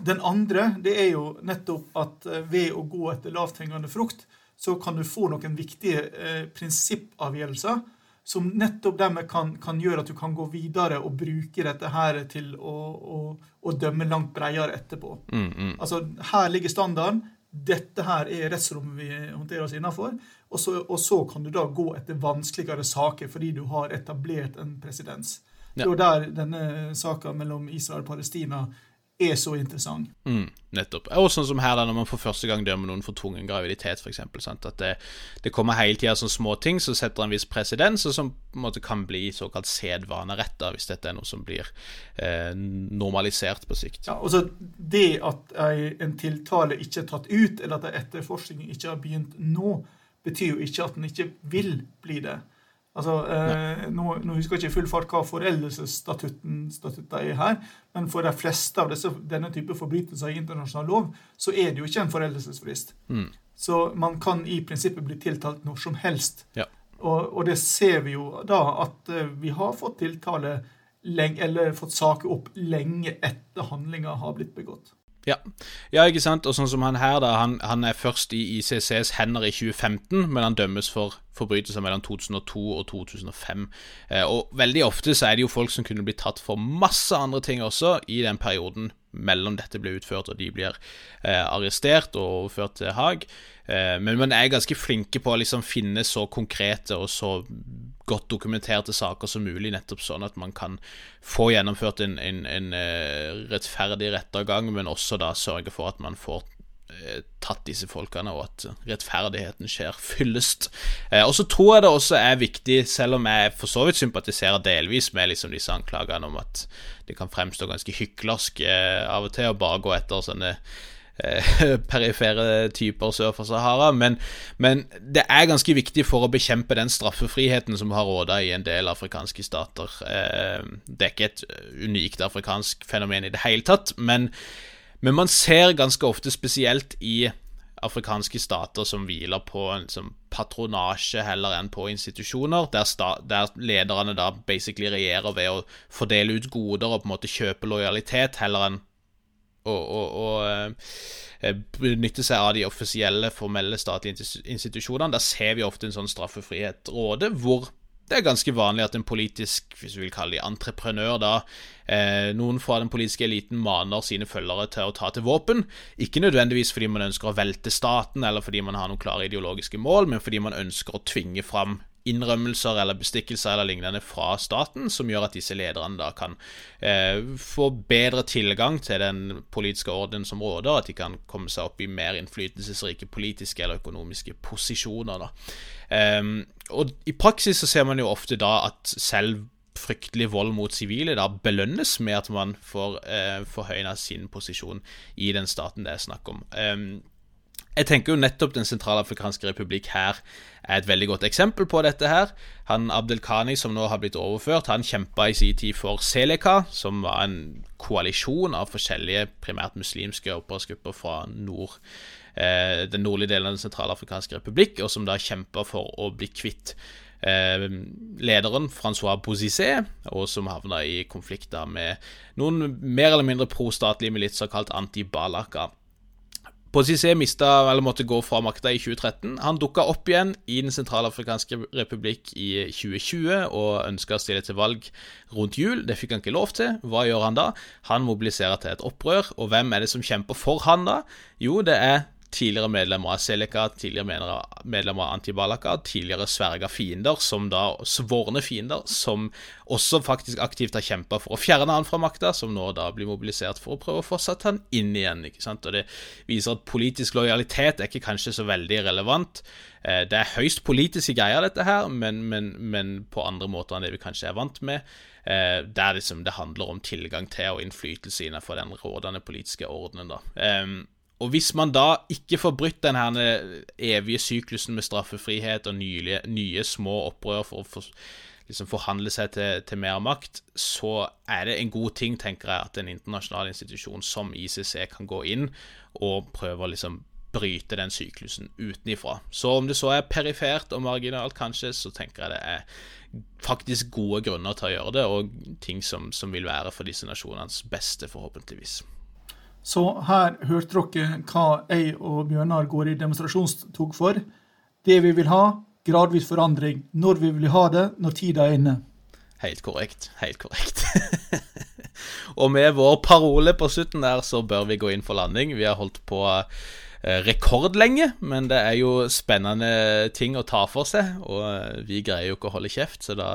Den andre det er jo nettopp at eh, ved å gå etter lavthengende frukt, så kan du få noen viktige eh, prinsippavgjørelser som nettopp dermed kan, kan, gjøre at du kan gå videre og bruke dette her til å, å, å dømme langt bredere etterpå. Mm, mm. Altså, Her ligger standarden. Dette her er rettsrommet vi håndterer oss innafor. Og, og, så kan du da gå etter vanskeligere saker fordi du har etablert en presedens. Ja. Det er der denne saka mellom Israel og Palestina er så interessant. Mm, nettopp. Og sånn som her, da, når man for første gang dømmer noen for tvungen graviditet, f.eks. At det, det, kommer hele tida sånne småting som setter en viss presedens, og som på en måte kan bli såkalt sedvanerett, da, hvis dette er noe som blir eh, normalisert på sikt. Ja, altså Det at en tiltale ikke er tatt ut, eller at etterforskningen ikke har begynt nå, betyr jo ikke at den ikke vil bli det. Altså, eh, nå, nå, husker jeg ikke i full fart hva foreldelsesstatutten er her, men for de fleste av disse, denne type forbrytelser i internasjonal lov, så er det jo ikke en foreldelsesfrist. Mm. Så man kan i prinsippet bli tiltalt når som helst. Ja. Og, og, det ser vi jo da at uh, vi har fått tiltale lenge, eller fått saker opp lenge etter handlinga har blitt begått. Ja. ja, ikke sant. Og sånn som han her, da. Han, han, er først i ICCs hender i 2015, men han dømmes for forbrytelser mellom 2002 og 2005. Eh, og veldig ofte så er det jo folk som kunne blitt tatt for masse andre ting også i den perioden mellom dette ble utført og de blir eh, arrestert og overført til Haag. Eh, men man er ganske flinke på å liksom finne så konkrete og så godt dokumenterte saker som mulig, nettopp sånn at man kan få gjennomført en, en, en uh, rettferdig rettergang, men også da sørge for at man får uh, tatt disse folkene, og at rettferdigheten skjer fyllest. Eh, og så tror jeg det også er viktig, selv om jeg for så vidt sympatiserer delvis med liksom disse anklagene om at det kan fremstå ganske hyklersk av og til å bare gå etter sånne Eh, perifere typer sør for Sahara. Men, men, det er ganske viktig for å bekjempe den straffefriheten som har råda i en del afrikanske stater. Eh, det er ikke et unikt afrikansk fenomen i det hele tatt, men, men man ser ganske ofte, spesielt i afrikanske stater som hviler på en som patronasje heller enn på institusjoner, der, sta, der, lederne da basically regjerer ved å fordele ut goder og på en måte kjøpe lojalitet heller enn å, eh, benytte seg av de offisielle, formelle statlige institusjonene. Der ser vi ofte en sånn straffefrihet råde, hvor det er ganske vanlig at en politisk hvis vi vil kalle de entreprenør da, eh, noen fra den politiske eliten maner sine følgere til å ta til våpen. Ikke nødvendigvis fordi man ønsker å velte staten, eller fordi man har noen klare ideologiske mål, men fordi man ønsker å tvinge fram innrømmelser eller bestikkelser eller lignende fra staten, som gjør at disse lederne da kan eh, få bedre tilgang til den politiske orden som råder, at de kan komme seg opp i mer innflytelsesrike politiske eller økonomiske posisjoner. da. Eh, og I praksis så ser man jo ofte da at selv fryktelig vold mot sivile da belønnes med at man får eh, forhøyna sin posisjon i den staten det er snakk om. Um, jeg tenker jo nettopp Den sentralafrikanske republikk her er et veldig godt eksempel på dette her. Han Abdelkhani, som nå har blitt overført, han kjempa i sin tid for Seleka, som var en koalisjon av forskjellige primært muslimske opprørsgrupper fra nord, eh, den nordlige delen av Den sentralafrikanske republikk, og som da kjempa for å bli kvitt eh, lederen Francois Bozizé, og som havna i konflikter med noen mer eller mindre prostatlige militser kalt Anti-Balaka. Bozizé mista, eller måtte gå fra makta i 2013. Han dukka opp igjen i Den sentralafrikanske republikk i 2020 og ønska å stille til valg rundt jul. Det fikk han ikke lov til. Hva gjør han da? Han mobiliserer til et opprør. Og hvem er det som kjemper for han da? Jo, det er tidligere medlemmer av Seleka, tidligere medlemmer av Antibalaka, tidligere sverga fiender, som da svorne fiender, som også faktisk aktivt har kjempa for å fjerne han fra makta, som nå da blir mobilisert for å prøve å få satt han inn igjen. ikke sant? Og Det viser at politisk lojalitet er ikke kanskje så veldig relevant. Eh, det er høyst politiske greier, dette her, men, men, men på andre måter enn det vi kanskje er vant med. Eh, der liksom det handler om tilgang til og innflytelse innenfor den rådende politiske ordenen. da. Og hvis man da ikke får brutt den evige syklusen med straffefrihet og nye, nye små opprør for å for, liksom forhandle seg til, til, mer makt, så er det en god ting, tenker jeg, at en internasjonal institusjon som ICC kan gå inn og prøve å liksom bryte den syklusen utenifra. Så om det så er perifert og marginalt, kanskje, så tenker jeg det er faktisk gode grunner til å gjøre det, og ting som, som vil være for disse nasjonenes beste, forhåpentligvis. Så her hørte dere hva jeg og Bjørnar går i demonstrasjonstog for. Det vi vil ha, gradvis forandring. Når vi vil ha det, når tida er inne. Helt korrekt. Helt korrekt. og med vår parole på slutten der, så bør vi gå inn for landing. Vi har holdt på eh, rekordlenge, men det er jo spennende ting å ta for seg. Og eh, vi greier jo ikke å holde kjeft, så da,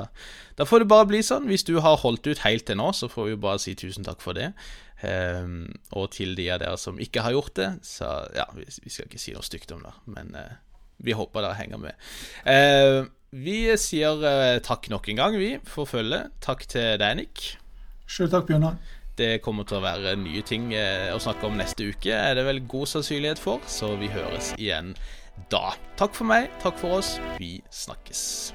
da får det bare bli sånn. Hvis du har holdt ut helt til nå, så får vi bare si tusen takk for det. Um, og til de av dere som ikke har gjort det, så ja, vi, vi skal ikke si noe stygt om det, men uh, vi håper dere henger med. Uh, vi sier uh, takk nok en gang, vi, for følget. Takk til deg, Nick. Sjøl takk, Bjørnar. Det kommer til å være nye ting å snakke om neste uke, er det vel god sannsynlighet for, så vi høres igjen da. Takk for meg, takk for oss. Vi snakkes.